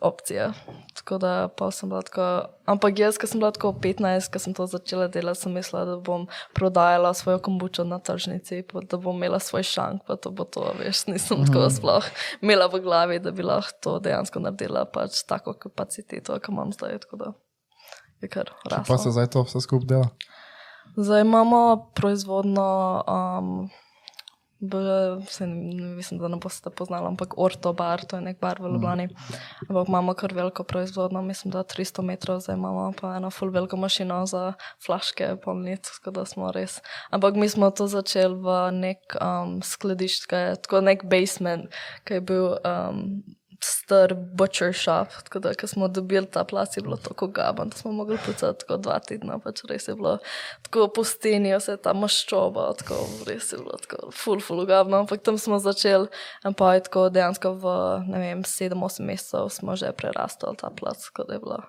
opcije. Tako da pa sem bila tako, ampak jaz, ko sem bila tako 15, ko sem to začela delati, sem mislila, da bom prodajala svojo kombučo na tržnici, da bom imela svoj šank, pa to bo to, veš, nisem tako sploh imela v glavi, da bi lahko to dejansko naredila, pač tako kapaciteto, kot imam zdaj. Je kar Pa se raslo. zdaj to vse skupaj dela. Zdaj imamo proizvodno, um, mislim, da ne boste poznali, ampak Orto bar, to je nek bar v Ljubljani. Ampak imamo kar veliko proizvodno, mislim, da 300 metrov zdaj imamo, pa eno full veliko mašino za flaške polnic, tako da smo res. Ampak mi smo to začeli v nek um, skladišč, ki je tako nek basement, ki je bil um, star butcher shop, tako da, ko smo dobili ta plac, je bilo tako gaban, da smo mogli pucati tako dva tedna, pač res je bilo tako po steni, vse ta maščoba, tako res je bilo tako full, full gabno, ampak tam smo začeli in pa je tako dejansko v, ne vem, 7-8 mesecev smo že prerastali ta plac, tako da je bilo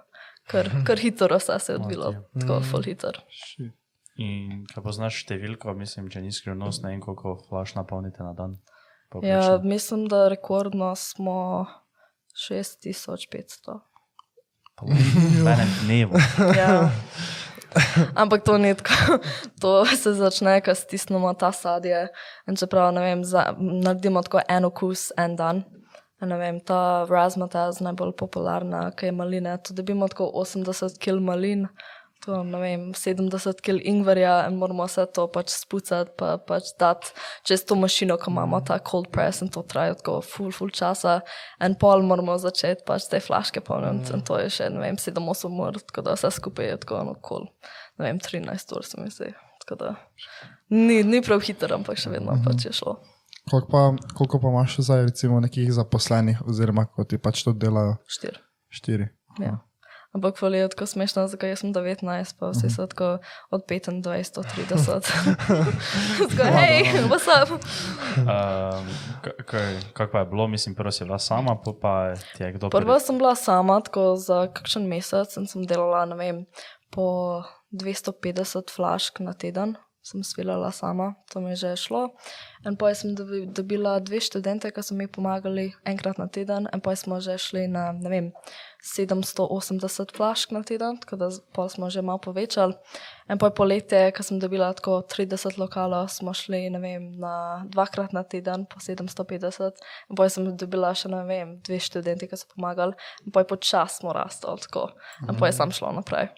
kar, kar hitro vse se je odvilo, tako full hitro. In kaj poznaš številko, mislim, če ni skrivnost, ne vem, koliko flaš napolnite na dan. Ja, povprečno. mislim, da rekordno smo 6500. V enem dnevu. Ja. (laughs) Ampak to ni tako, to se začne, ko stisnemo ta sadje. In čeprav vem, za, naredimo tako en okus en dan. Ne vem, ta razmataz najbolj popularna, ki je malina, to dobimo tako 80 kg malin, to ne vem, 70 kg ingverja in moramo vse to pač spucati, pa pač dati čez to mašino, ko imamo ta cold press in to traja tako full, full časa. En pol moramo začeti pač te flaške polniti in to je še, ne vem, 7-8 ur, tako da vse skupaj je tako ono kol, ne vem, 13 ur se mi zdi. Tako da ni, ni prav hiter, ampak še vedno pač je šlo. Koliko pa, koliko pa imaš zdaj, recimo, nekih zaposlenih, oziroma ko ti pač to delajo Štir. štiri? Ja. Ampak kvali je tako smešno, zakaj jaz sem 19, pa vsi so tako od 25 do 30. (laughs) Tako, hej, what's up? Um, Kako pa je bilo, mislim, prvo si bila sama, pol pa ti je kdo Prva sem bila sama, tako za kakšen mesec in sem delala, ne vem, po 250 flašk na teden. Sem svilala sama, to mi je že šlo. In potem sem dobi, dobila dve študente, ki so mi pomagali enkrat na teden, in potem smo že šli na, ne vem, 780 flašk na teden, tako da pol smo že malo povečali. In potem poletje, ko sem dobila tako 30 lokalov, smo šli, ne vem, na dvakrat na teden po 750. In potem sem dobila še, ne vem, dve študenti, ki so pomagali, in potem počasi smo rastli, tako. In potem sem šla naprej.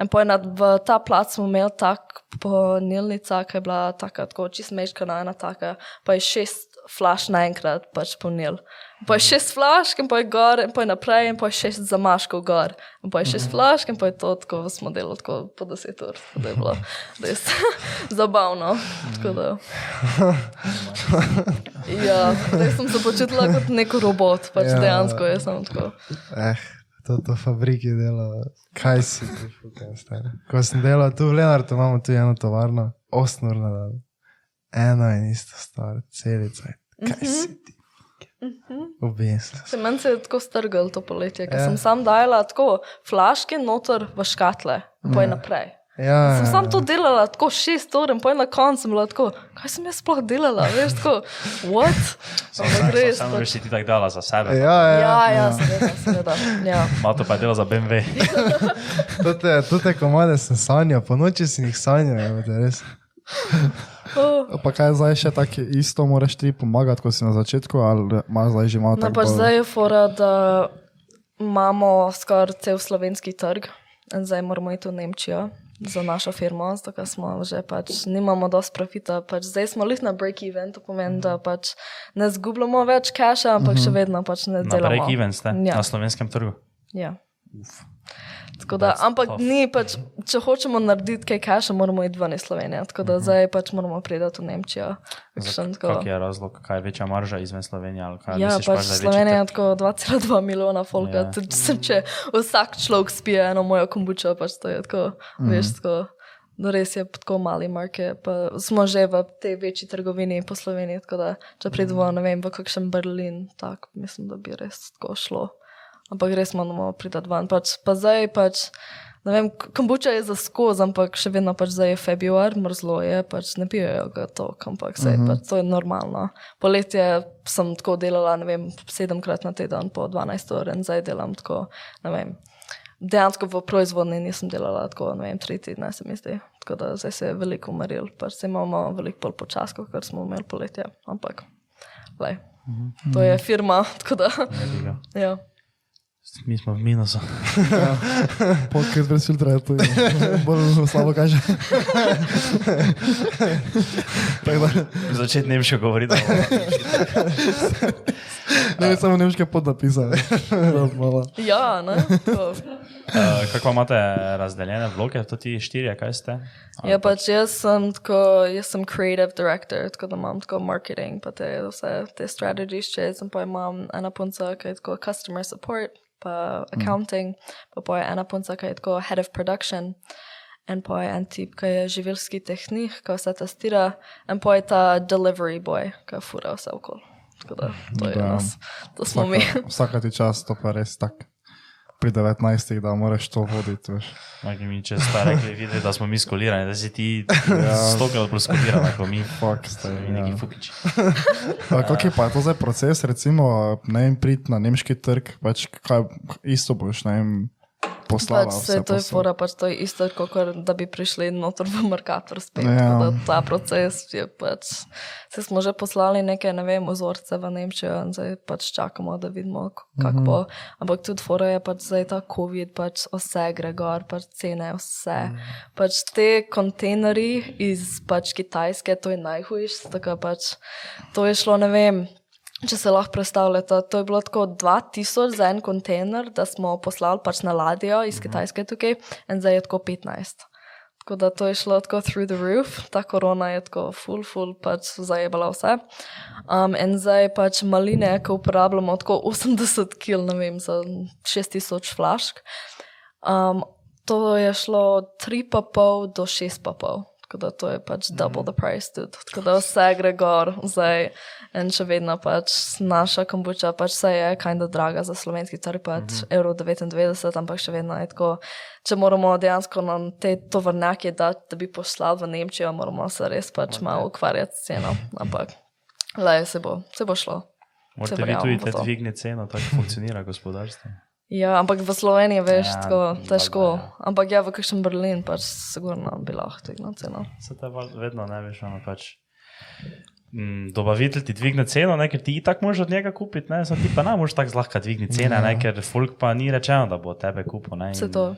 In potem nad, v ta plac smo imeli tak polnilnica, ki je bila taka, tako čist mečkana, ena taka, pa je šest flaš naenkrat pač polnil. Pa je šest flašk in pa je gor, in pa je naprej, in pa je šest zamaškov gor. In pa je šest flašk in pa je to tako, smo delali tako po deset ur. Tako da je bilo res (laughs) zabavno. Tako da. (laughs) Ja, zdaj sem se počutila kot nek robot, pač ja. dejansko je samo tako. Eh, to, to fabriki dela. Kaj si ti, fucking stari? Ko sem delal tu v Lenartu, imamo tu eno tovarno, 8 ur na dan. Eno in isto stvar, celica. Kaj si ti? Objesno. Se meni se je tako strgal to poletje, ker Ja. ja. sem sam dajala tako flaške noter v škatle, in poje naprej. Ja, Sem ja, sam to delala tako šest ur in poje na koncu sem bila tako, kaj sem jaz sploh delala, veš, tako, what? (laughs) Res. Samo veš, pač- si ti tako dala za sebe. ja, ja, Ja, ja, seveda, seveda. Ja. (laughs) Malo to pa je delo za BMW. (laughs) To te, to te komade sem sanjal, po noči si jih sanjal, evo te res. Oh. Pa kaj zdaj še tako isto, moraš ti pomagati, kot si na začetku, ali imaš zdaj že malo No, tako pač bolj- zdaj je fora, da imamo skoraj cel slovenski trg in zdaj moramo iti v Nemčijo za našo firmo, zato ker smo že pač nimamo dosti profita. Pač zdaj smo lih na break-even, to pomeni, da pač ne zgubljamo več cache, ampak še vedno pač ne Na delamo. break-even ste Ja. na slovenskem trgu. Ja. Tako da, That's ampak tough. ni pač, če hočemo narediti kaj cache, moramo iti ven iz Slovenije. Tako da zdaj pač moramo priti v Nemčijo. Tako- Kak je razlog, kaj je večja marža izven Slovenije? Ja, misliš, pač večji Slovenija je tako 2,2 milijona folka. Ja. Yeah. Sem, če vsak človek spije eno mojo kombučo, pač to je tako, mm. veš, tako. No, res je tako mali market, pa smo že v tej večji trgovini po Sloveniji, tako da če pridemo, ne vem, v kakšen Berlin, tak mislim, da bi res tako šlo. Ampak res moramo priti ven. Pač, pa zdaj pač, ne vem, kombuča je za skozi, ampak še vedno pač zdaj je februar, mrzlo je, pač ne pijejo ga to, ampak sej, uh -huh. pač to je normalno. Poletje sem tako delala, ne vem, sedemkrat na teden po 12 ur in zdaj delam tako, ne vem. Dejansko v proizvodni nisem delala tako, ne vem, tri tedne se mi zdi. Tako da zdaj se je veliko umaril, pač se imamo veliko bolj počasko, ker smo imeli poletje. Ampak, lej, to je firma, (laughs) tako da. Ja. Mi smo v minusu. Podcast brez filtra je to bolj slabo kaže. Začeti nemško govoriti. Ne vem, samo nemške podnapisane. (laughs) Ja, ne? Tako. Uh, kako imate razdeljene vloge, to ti štirje, kaj ste? Ja, pač jaz sem tako, jaz sem creative director, tako da imam tako marketing, pa te vse te strategies, če sem pa imam ena punca, ki je tako customer support, pa accounting, pa pa je ena punca, ki je tako head of production. En pa je en tip, ki je živilski tehnik, ki vse testira, in pa je ta delivery boy, ki fura vse okoli. Tako da to je Da. nas, to smo mi. Vsaka, vsaka ti čas, to pa res tako. Pri 19, da moraš to voditi. Veš. Maki mi če ste rekli, videli, da smo mi skolirani, da si ti stokrat bolj skolirani, kot mi. Fuck, staj, Mi neki ja. fukiči. (laughs) A Kak je pa to zdaj proces, recimo, ne vem, priti na nemški trg, pač kaj, isto boš, ne vem, poslala. Pač se to je fora, pač to je isto, kot da bi prišli noter v Merkator spet. Ja. Ta proces je pač. Se smo že poslali neke, ne vem, vzorce v Nemčijo in zdaj pač čakamo, da vidimo, kako bo. Ampak tudi fora je pač zdaj ta COVID, pač vse gre gor, pač cene, vse. Mhm. Pač te kontejnerji iz pač Kitajske, to je najhujše, tako pač to je šlo, ne vem. Če se lahko predstavljate, to je bilo tako 2000 za en kontejner, da smo poslali pač na ladjo iz Kitajske tukaj, in zdaj je tako 15. Tako da to je šlo tako through the roof, ta korona je tako full, full, pač zajebala vse. Um, in zdaj pač maline, ko uporabljamo tako 80 kg, ne vem, za 6000 flašk. Um, to je šlo 3,5 do 6,5. Tako da to je pač double the price tudi. Tako da vse gre gor zdaj in še vedno pač naša kombuča pač se je kinda draga za slovenski trg, pač mm -hmm. evro 99, ampak še vedno je tako, če moramo dejansko na te tovrnjake dati, da bi poslali v Nemčijo, moramo se res pač malo ukvarjati s ceno, ampak le se bo, se bo šlo. Morate vi tudi dvigne ceno, tako funkcionira gospodarstvo. Ja, ampak v Sloveniji veš, Ja, ja, tako težko. ja. Ampak ja, v kakšnem Berlin pač sigurno bi lahko dvignil ceno. Se te vedno ne veš, ono pač. Mm, dobavitelj ti dvigne ceno, ne, ker ti tako možeš od njega kupiti, ne, samo ti pa ne moreš tako zlahka dvigniti cene, ne, ker folk pa ni rečeno, da bo tebe kupil. Ne, in- to.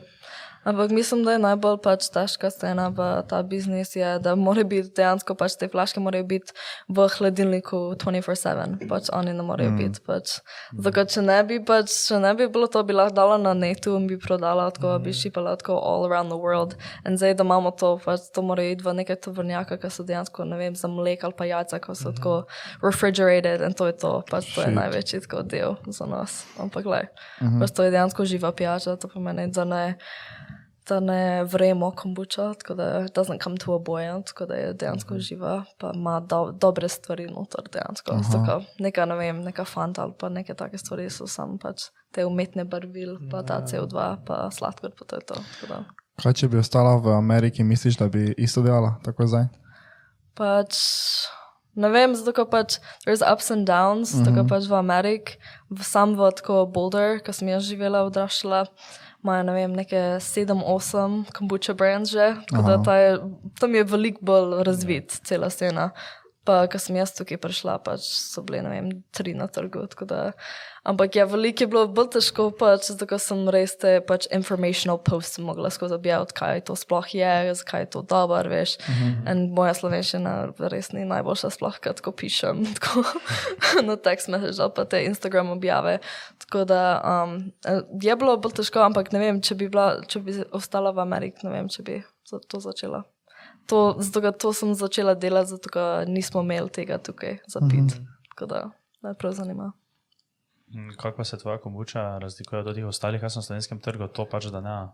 Ampak mislim, da je najbolj pač težka scena v ta biznis, je, da mora biti dejansko pač te flaške morajo biti v hladilniku 24-7, pač oni ne morejo mm. biti. Pač. Zato, če ne bi pač, če ne bi bilo to, bi lahko dala na netu in bi prodala tako, mm. bi šipala tako all around the world. In zdaj, da imamo to, pač to mora iti v neke tovrnjaka, ki so dejansko, ne vem, za mlek ali pa jajca, ko so mm. tako refrigerated in to je to, pač to je največji tako del za nas. Ampak le, mm. pač to je dejansko živa pijača, to pomeni, da ne da ne vremo kombuča, tako da it doesn't come to a boil, tako da je dejansko uh -huh. živa, pa ima do, dobre stvari noter dejansko. Uh -huh. Neka, ne vem, neka fanta ali pa neke take stvari so samo pač te umetne barvil, pa ta CO2, pa sladkor, pa to je to. tako da. Kaj če bi ostala v Ameriki, misliš, da bi isto delala, tako zdaj? Pač, ne vem, zato ker pač there's ups and downs, mm -hmm. tako pač v Ameriki, sam v tako Boulder, ko sem jaz živela, odraščala, imajo, ne vem, neke 7-8 kombucha brands že, tako da ta je, tam je veliko bolj razvit cela scena. Pa, ko sem jaz tukaj prišla, pač so bile, ne vem, tri na trgu. Da, ampak ja, veliko je bilo bolj težko, pač, zato sem res te pač informational posts mogla skozi objaviti, kaj to sploh je, zakaj je to dobro, veš. Uh -huh. In moja slovenščina res ni najboljša, sploh kad ko pišem (laughs) tako, na text message ali pa te Instagram objave. Tako da um, je bilo bolj težko, ampak ne vem, če bi, bila, če bi ostala v Ameriki, ne vem, če bi to začela. To, zato, ker to sem začela delati, zato ker nismo imeli tega tukaj za pit. Mm -hmm. Tako da me prav zanima. Mm, Kako se tvoja kombuča razlikuje od teh ostalih, kaj so na slovenskem trgu, to pač da ne.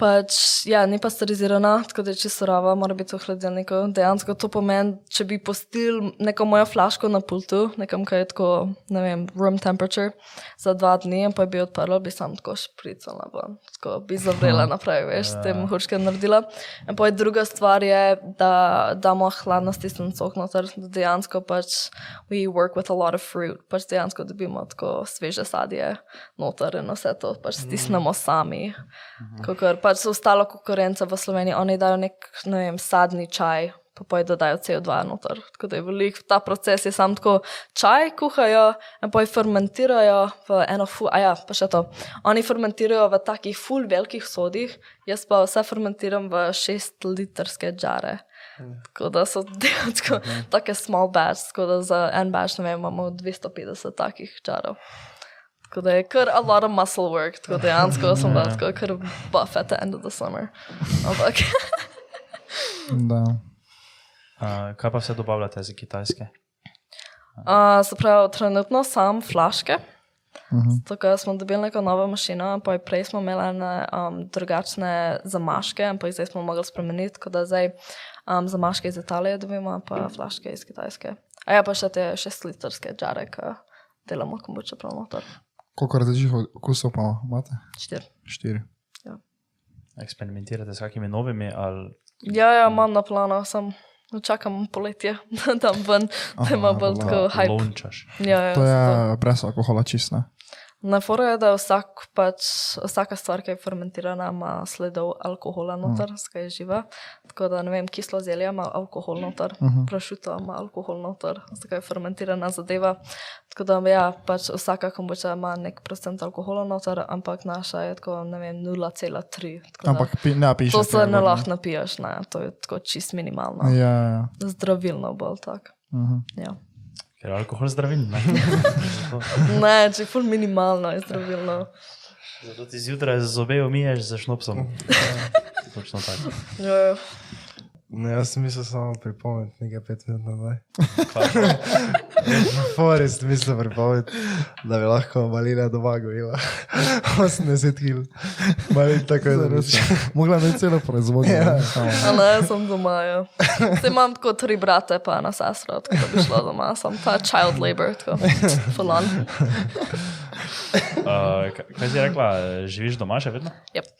Pač, ja, ni pasterizirana, tako da je čisto surova, mora biti v hladilniku. Dejansko to pomeni, če bi postil neko mojo flaško na pultu, nekam, kaj je tako, ne vem, room temperature, za dva dni, in pa bi odprla, bi sam tako špricala, ven, tako bi zavrela (laughs) naprej, veš, s tem hurške naredila. In pa je druga stvar je, da damo hladno stisnjen sok noter, da dejansko pač we work with a lot of fruit, pač dejansko dobimo tako sveže sadje noter in vse to pač stisnemo sami. Kakor pač so ostala konkurenca v Sloveniji, oni dajo nek, ne vem, sadni čaj, pa pa dodajo CO2 noter. Tako da je velik, ta proces je sam tako čaj kuhajo pa jih fermentirajo v eno fu, a ja, pa še to. Oni fermentirajo v takih ful velikih sodih, jaz pa vse fermentiram v šest litrske džare. Tako da so dejansko -huh. take small batch, tako da za en batch, ne vem, imamo 250 takih džarov. Tako da je kar a lot of muscle work, tako dejansko sem bila tako kar buff at the end of the summer. Ampak (laughs) Da. Uh, kaj pa vse dobavljate za kitajske? Uh, se pravi, trenutno sam flaške. Tako smo dobili neko novo mašino, pa je prej smo imeli ene, um, drugačne zamaške, jih zdaj smo mogli spremeniti, tako da zdaj um, zamaške iz Italije dobimo, pa flaške iz Kitajske. A ja, pa še te šestlitrske džare, ki delamo kombuča prav noter. Koliko različnih okusov pa imate? Štiri. Štiri. Eksperimentirate s kakimi novimi ali Ja, ja, imam na planu, sem čakam poletje, (laughs) da dam ven, da ima bolj tako hype. lončaš? Ja, ja, To je brez alkohola čist, ne? Na foru je, da vsak, pač, vsaka stvar, ki je fermentirana, ima sledov alkohola noter, mm. skaj je živa. Tako da, ne vem, kislo zelje ima alkohol noter, uh -huh. prašuto ima alkohol noter, skaj je fermentirana zadeva. Tako da, ja, pač vsaka kombuča ima nek procent alkohola noter, ampak naša je tako, ne vem, 0,3. tako da Ampak pi, ne piše. To se ne lahko napiješ, ne, to je tako čist minimalno. Ja, ja. Zdravilno bolj tak. Uh -huh. Ja. Ker alkohol zdravil. Ne? (laughs) Ne, če je ful minimalno, je zdravilno. Zato ti zjutraj zobe umiješ za šnopsom. Točno tako. Ja, ja. Ne, jaz sem mislil samo pripomniti nekaj pet minut nazaj. Forest, mislim, pripoved, da bi lahko malina doma gojila. 80 kg. Malin tako je, se. Mogla bi celo proizvodnjo. Ja. ne, samo. A ne, sem doma. Ja. Zdaj imam tako tri brate, pa ena sestra, tako da bi šla doma. Sem ta child labor, tako fulan. (laughs) Uh, kaj si rekla, živiš doma še vedno? Yep.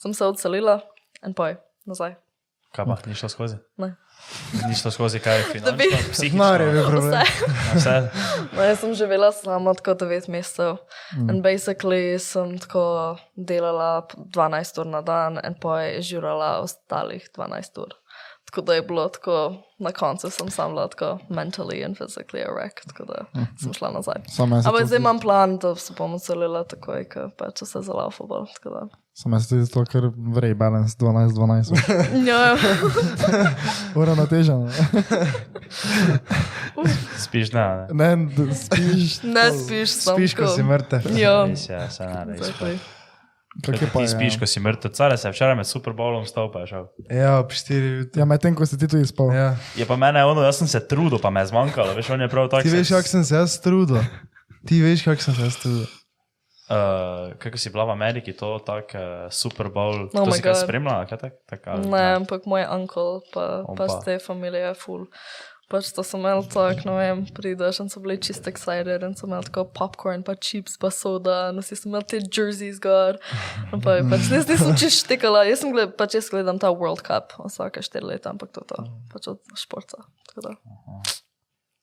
Sem se odselila in poj, nazaj. Kaj pa, ni šlo skozi? Ne. Ni šlo skozi kaj finančno, bi- psihično? Mare je problem. Vse. Vse. No, jaz sem živela sama tako 9 mesecev. Mm. In basically sem tako delala p- 12 ur na dan in poj žurala ostalih 12 ur. Tako da je bilo tako, na koncu sem sam bila tako mentally and physically a wreck, tako da sem šla nazaj. Ampak zdaj imam plan, da se bom odselila takoj, ko pač se za laufobal. Samo jaz tudi to, ker vrej balans 12-12. Ja, (laughs) (laughs) Uravnoteženo. (laughs) Spiš, ne, ne. Ne, da spiš. ne spiš, sam Spiš, ko si mrtev. Ja, se ne res. exactly. Kak je pa, Ti spiš, ja. ko si mrtev. Care se včeraj med Super Bowlom šel. Ja, ob 4 jutri. Ja, medtem ko si ti tudi spal. Ja. Je pa mene ono, jaz sem se trudil, pa me je zmanjkalo. Veš, on je prav tako. Ti veš, kako sem se jaz trudil. Ti veš, kako sem se jaz trudil. Uh, kako si bila v Ameriki, to tak uh, Super Bowl, Oh to si God. spremljala? Kaj tak, tak, ali, Ne, ampak moj uncle, pa On pa. te familije je full. Pač to sem imel tako, ne vem, prideš in so bili čist excited in sem imel tako popcorn, pa chips, pa soda, in vsi sem imel te jerseys gor. In pa je pač nis, nisem čist štekala, jaz sem gled, pač jaz gledam ta World Cup vsake štiri leta, ampak to je to, pač od športa. Tako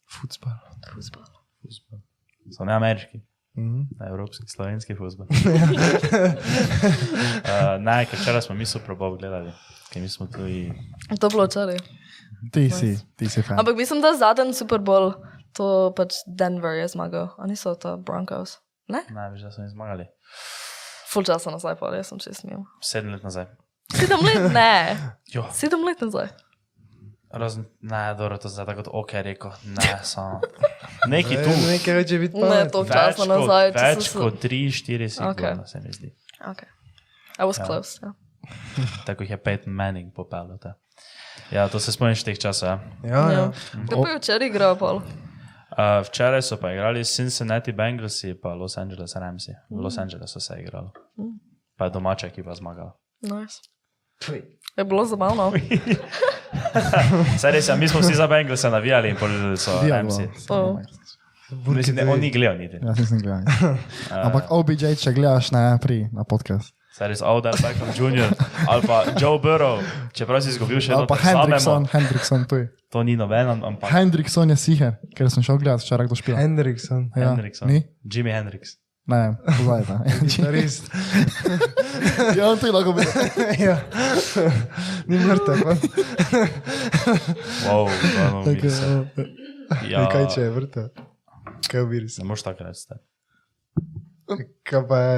Futbol. fuzbol. So ne ameriški, Mhm. ne evropski, slovenski fuzbol. uh, (laughs) (laughs) ne, ker včeraj smo mi Super Bowl gledali, ker mi smo tudi. To je bilo včeraj. Ti si, ti si fan. Ampak mislim, da zadnji Super Bowl, to pač Denver je zmagal, oni so to Broncos. Ne? Ne, veš, da smo jih zmagali. Full časa nazaj, pa jaz sem čest mimo. Sedem let nazaj. Sedem let, ne. Jo. Sedem let nazaj. Razen, ne, dobro, to zdaj tako kot ok, rekel, ne, samo. (laughs) Neki tu. Nekaj več je biti Ne, pametno. to časa kot, nazaj. več sem se- kot tri, štiri sigurno, Okay. se mi zdi. Okay. I was close. Ja. (laughs) Tako jih je Peyton Manning popeljal. Ja, to se spomniš teh časov. Ja? Ja, ja. Kdo pa je včeraj igral, Paul? Uh, včeraj so pa igrali Cincinnati Bengalsi in Los Angeles Ramsi. V Los Angelesu se je igralo. Pa je domača ekipa zmagala. Nice. Je bilo zabavno. (laughs) (laughs) Saj res, ja, mi smo vsi za Bengalse navijali in povedali so. Ramsi. Oh. Mislim, ne, on ni gledal niti. Jaz nisem gledal. Ampak OBJ, če gledaš, ne, pri na podcast. Saj res, Odell Beckham Jr. ali pa Joe Burrow, čeprav si izgubil še eno pa Hendrikson, Hendrikson tuj. To ni noben, ampak Hendrikson je siher, ker sem šel gledat včeraj, kdo špila. Hendrikson. Ja, Hendrickson. Ni? Jimi Hendrix. Ne, pozaj ta. (laughs) Gitarist. (laughs) Ja, on tudi lahko bi. (laughs) ja. Ni mrtev. Wow, je Tako, novica. ja. Ja, Kaj če je mrtev? Kaj viri se? Ne moreš tako reči. Kaj pa je?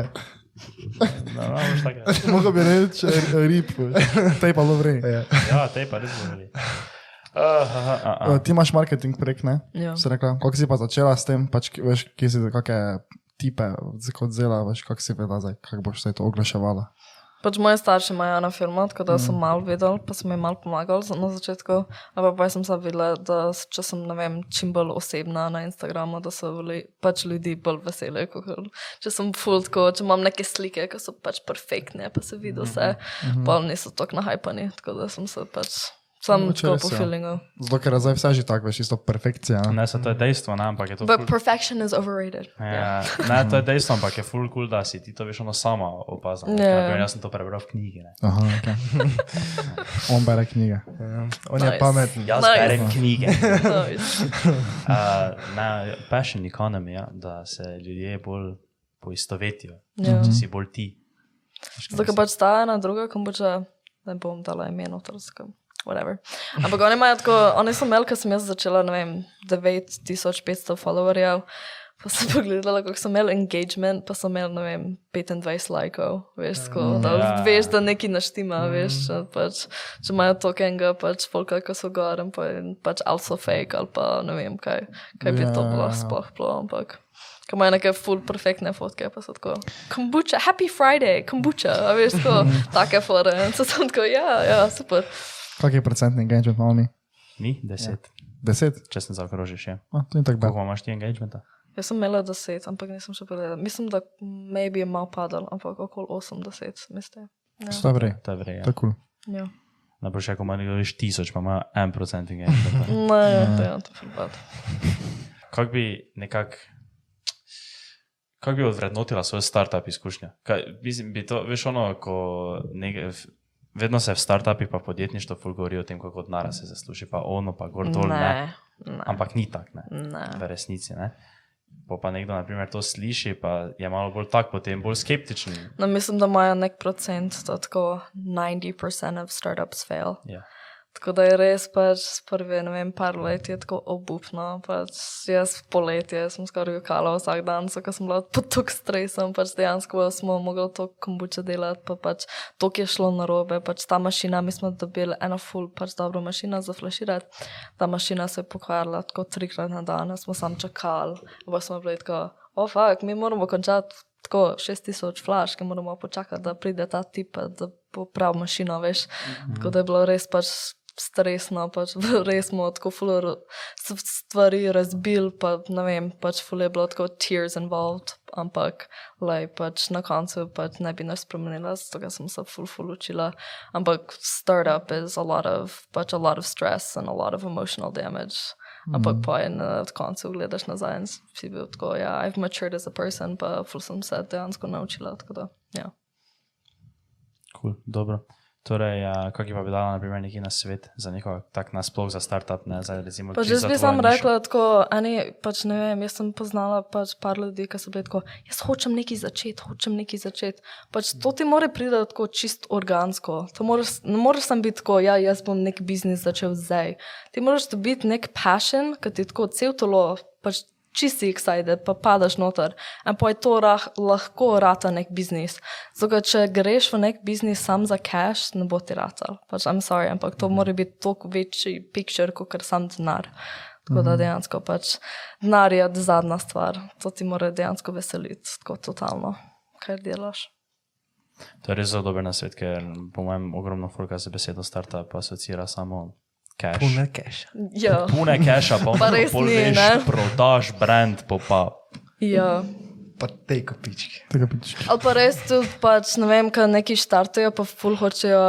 No, no, moreš tako reči. Mogoče bi reči eh, rip, te pa dobro. Ja. Ja, te pa res govori. Uh, uh, uh, uh. Ti imaš marketing prek, ne? Ja. Rekla, kako si pa začela s tem, pač, veš, kje si kakšne tipe kot zela, veš, kako si vedela, zdaj, kako boš se to oglaševala. Pač moji starši imajo eno firmo, tako da sem malo vedel, pa sem jim malo pomagal na začetku. Ampak pa sem se videla, da če sem ne vem, čim bolj osebna na Instagramu, da so bili pač ljudi bolj veseli. kakor Če sem full tako, če imam neke slike, ki so pač perfektne, pa se vidi vse, pa niso tako nahajpani. Tako da sem se pač sam Mogoče tako po ja. feelingu. Zato, ker je zdaj vse že tako, veš, isto perfekcija. ne. Ne, se to je dejstvo, ne, ampak je to. But ful- perfection is overrated. Ja, ne, to je dejstvo, ampak je full cool, da si ti to veš ono sama opazila. Ja. Yeah. Jaz sem to prebral v knjigi. Ne. Aha, ok. (laughs) On bere knjige. Ja. On je Nice. pameten. Jaz Nice. berem knjige. Nice. (laughs) Uh, na passion economy, ja, da se ljudje bolj poistovetijo, Ja. če si bolj ti. Zato, ker pač ta ena druga kombuča, ne bom dala ime noter, tako, whatever. Ampak oni imajo tako, oni so imeli, ko sem jaz začela, ne vem, 9500 followerjev, pa sem (laughs) pogledala, kako so imeli engagement, pa so imeli, ne vem, 25 lajkov, veš, tako, da Ja. veš, da nekaj naštima, veš, če pač, če imajo tokenga, pač folka, ko so gor pa pač also fake ali pa ne vem, kaj, kaj bi to Ja. bilo sploh bilo, ampak. Ko imajo neke full perfektne fotke, pa so tako, kombuča, happy Friday, kombuča, veš, tako, (laughs) take fore. In so tam tako, ja, ja, super. Kak je procentni engagement na oni? Ni deset, Deset? če sem zaokrožil še. No, to ni tako bad. imaš ti engagementa? Jaz sem imela 10, ampak nisem še povedala. Mislim, da maybe je malo padal, ampak okoli 80, mislim. Ja. To je vrej. To je vrej. To je kul. Ja. Najboljše, ko imaš tisoč, pa ima en procent engagementa. (laughs) Ne, to je to ful (laughs) Kako bi nekako. Kako bi odvrednotila svojo startup izkušnjo? Kaj, mislim, bi to, veš, ono, ko nek, vedno se v startupih pa podjetništvo ful govori o tem, kako denarja se zasluži, pa ono, pa gor dol, ne. Ne, ne. Ampak ni tako, ne. ne. V resnici, ne. Po pa nekdo, na primer, to sliši, pa je malo bolj tak, potem bolj skeptičen. No, mislim, da imajo nek procent, tako 90% of startups fail. Ja. Tako da je res pač prvi, ne vem, par let je tako obupno. Pač jaz poletje sem skoraj jokala vsak dan, so ko sem bila pod tok stresom, pač dejansko smo mogli to kombuče delati, pa pač to, ki je šlo na robe, pač ta mašina, mi smo dobili eno full, pač dobro mašino za flaširati, ta mašina se je pokvarila tako trikrat na dan, smo sam čakali, pa smo bili tako, o oh, fakt, mi moramo končati tako 6000 flash, ki moramo počakati, da pride ta tip, da bo prav mašino, veš. -hmm. Tako da je bilo res pač stresno, pač (laughs) res smo tako fuler stvari razbil, pa ne vem, pač fule je bilo tako tears involved, ampak lej, pač na koncu pač ne bi nas spremenila, zato sem se ful ful učila, ampak startup is a lot of, pač a lot of stress and a lot of emotional damage. Ampak pa je na koncu gledaš nazaj in si bil tako, ja, I've matured as a person, pa ful sem se dejansko naučila, tako da, ja. Cool, dobro. Torej, uh, kako pa bi dala, na primer, neki na svet za neko tak nasploh za startup, ne za recimo. Pač jaz bi sam nišo? rekla, tako, eni, pač ne vem, jaz sem poznala pač par ljudi, ki so bili tako, jaz hočem nekaj začeti, hočem nekaj začeti. Pač to ti more priti tako čist organsko. To Moraš, ne moreš sam biti tako, ja, jaz bom nek biznis začel zdaj. Ti moraš dobiti nek passion, ki ti tako cel telo, pač čisti excited, pa padaš noter. In pa je to rah, lahko rata nek biznis. Zato, če greš v nek biznis sam za cash, ne bo ti ratal. Pač, I'm sorry, ampak to mora biti toliko večji picture, kot sam denar. Tako da dejansko pač denar je zadnja stvar. To ti mora dejansko veseliti, tako totalno, kaj delaš. To je res zelo dober nasvet, ker po mojem ogromno folka se besedo startup asocira samo cash. Pune cache. Ja, Pune cache, pa, Pa res pol ni, veš, ne? prodaš brand, po pa. ja. Pa te kopičke. Tega pič. Ali pa res tudi, pač, ne vem, kaj neki štartujejo, pa ful hočejo,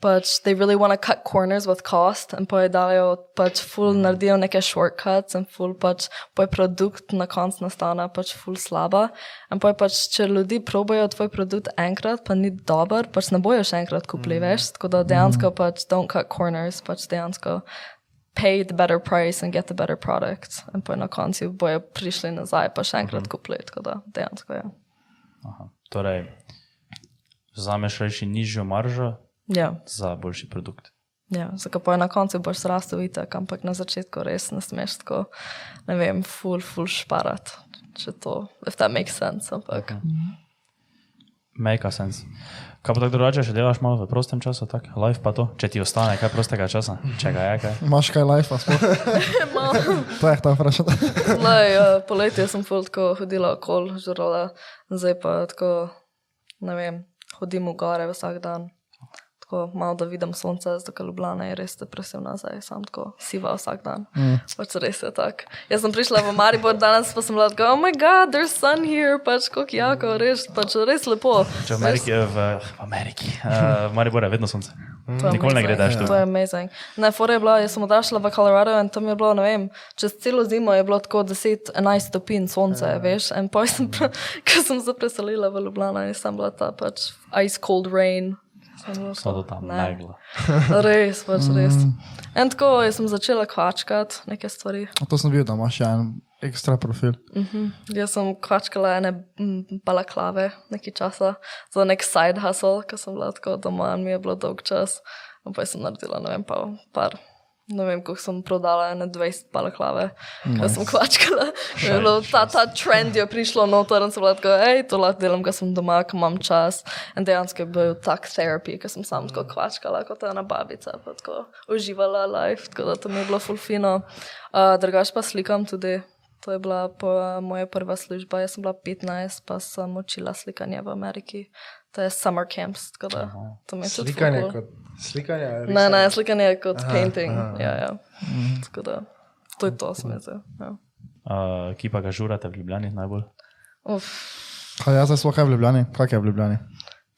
pač, they really want to cut corners with cost in je dajo, pač, ful naredijo neke shortcuts in ful pač, pa je produkt na koncu nastane pač ful slaba. In je pač, če ljudi probajo tvoj produkt enkrat, pa ni dober, pač ne bojo še enkrat kupili, veš, tako da dejansko pač don't cut corners, pač dejansko pay the better price and get the better product. In pa na koncu bojo prišli nazaj, pa še enkrat kupili, tako da dejansko je. Aha. Torej, vzameš reči nižjo maržo Ja. za boljši produkt. Ja, zakaj pa je na koncu boš zrastel itak, ampak na začetku res ne smeš tako, ne vem, full, full šparat, če to, if that makes sense, ampak. Make a sense. Kaj pa tako drugače, če delaš malo v prostem času, tako live pa to, če ti ostane kaj prostega časa, če ga je kaj. (laughs) Imaš kaj life, a sploh? (laughs) To je ta vprašanje. (laughs) Lej, uh, poletje sem full tako hodila okol, žrala, zdaj pa tako, ne vem, hodim v gore vsak dan. Tako malo da vidim sonce, zato Ljubljana je res depresivna zdaj, sam tako siva vsak dan. Mm. Pač res je tako. Jaz sem prišla v Maribor danes, pa sem bila tako, oh my god, there's sun here, pač kako jako, res, pač res lepo. Če v Ameriki, v, v Ameriki, uh, v Mariboru je vedno sonce. To je Nikoli ne amazing. gre daš tu. To je amazing. Ne, fora je bila, jaz sem odraščala v Colorado in tam je bilo, ne vem, čez celo zimo je bilo tako 10-11 stopinj sonce, Ja. veš. In pa sem, (laughs) ko sem se preselila v Ljubljano in sem bila ta pač ice cold rain. Sem bila So to tako, tam ne. megla. (laughs) Res, pač res. Mm. In tako sem začela kvačkati neke stvari. To sem videl, da imaš še en ekstra profil. Jaz sem kvačkala ene balaklave nekaj časa za nek side hustle, ker sem bila tako doma in mi je bilo dolg čas. In pa sem naredila, ne vem, pa par. Ne vem, koliko sem prodala, ene 20 balaklave, nice. sem kvačkala. (laughs) Bilo Ta, ta trend je prišlo noter in sem bila tako, hej, to lahko delam, ker sem doma, ker imam čas. In dejansko je bil tak terapij, ker sem sam tako kvačkala kot ena babica, pa tako uživala life, tako da to mi je bilo fulfino. Uh, drugač pa slikam tudi, To je bila moja prva služba. Jaz sem bila 15, pa sem učila slikanje v Ameriki. To je summer camps, tako da to mi je tudi Slikanje kot slikanje. Ne, ne, slikanje je kot Aha, painting. aha. Ja, ja. Tako da, to je to, sem jaz. Ja. Uh, ki pa ga žurate v Ljubljani najbolj? Uf. Kaj jaz zdaj sploh kaj v Ljubljani? Kaj je v Ljubljani?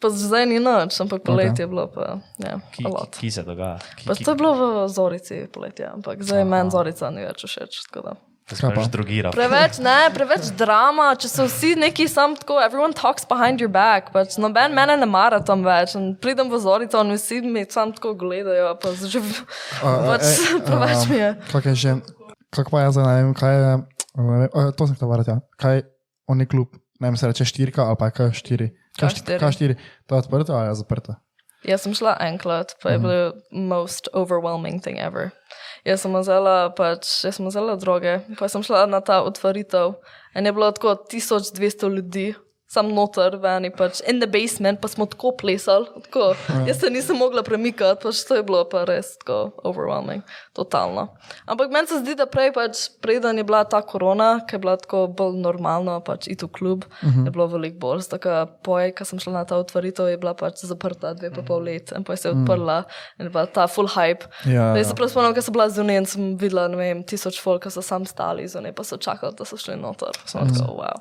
Pa zdaj ni noč, ampak poletje je bilo pa, ja, Ki, a ki, lot. ki se dogaja? Ki, Pa ki, to je bilo v Zorici poletje, ampak zdaj meni Zorica ni več všeč. Kaj pač drugira. Preveč, ne, preveč drama, če so vsi neki sam tako, everyone talks behind your back, pač noben mene ne mara tam več. In pridem v Zorico in vsi mi sam tako gledajo, pa že pač (laughs) preveč mi je. Kaj je že? Kako pa jaz zdaj ne vem, kaj je. Vem, uh, to sem te varati, ja. Kaj oni klub, ne vem, se reče štirka ali pa je kaj štiri. K4. Kaj štiri? To je odprto ali je zaprto? Jaz sem šla enkrat, pa je bil most overwhelming thing ever. Jaz sem vzela, pač, jaz sem vzela droge, pa sem šla na ta otvoritev in je bilo tako 1200 ljudi. Sam noter, veni pač in the basement, pa smo tako plesali. Tako. Jaz se nisem mogla premikati, pač to je bilo pa res tako overwhelming, totalno. Ampak meni se zdi, da prej, pač, preden je bila ta korona, ki je bila tako bolj normalno, pač iti v klub, uh -huh. je bilo veliko bolj. Tako poj, ko sem šla na ta otvoritev, je bila pač zaprta dve pa pol let in pa se je odprla in je bila ta full hype. Ja, ja. se prav spomnim, ko sem bila zunaj in sem videla, ne vem, tisoč folk, ki so sam stali zunaj, pa so čakali, da so šli noter. Sem Mhm. tako, wow.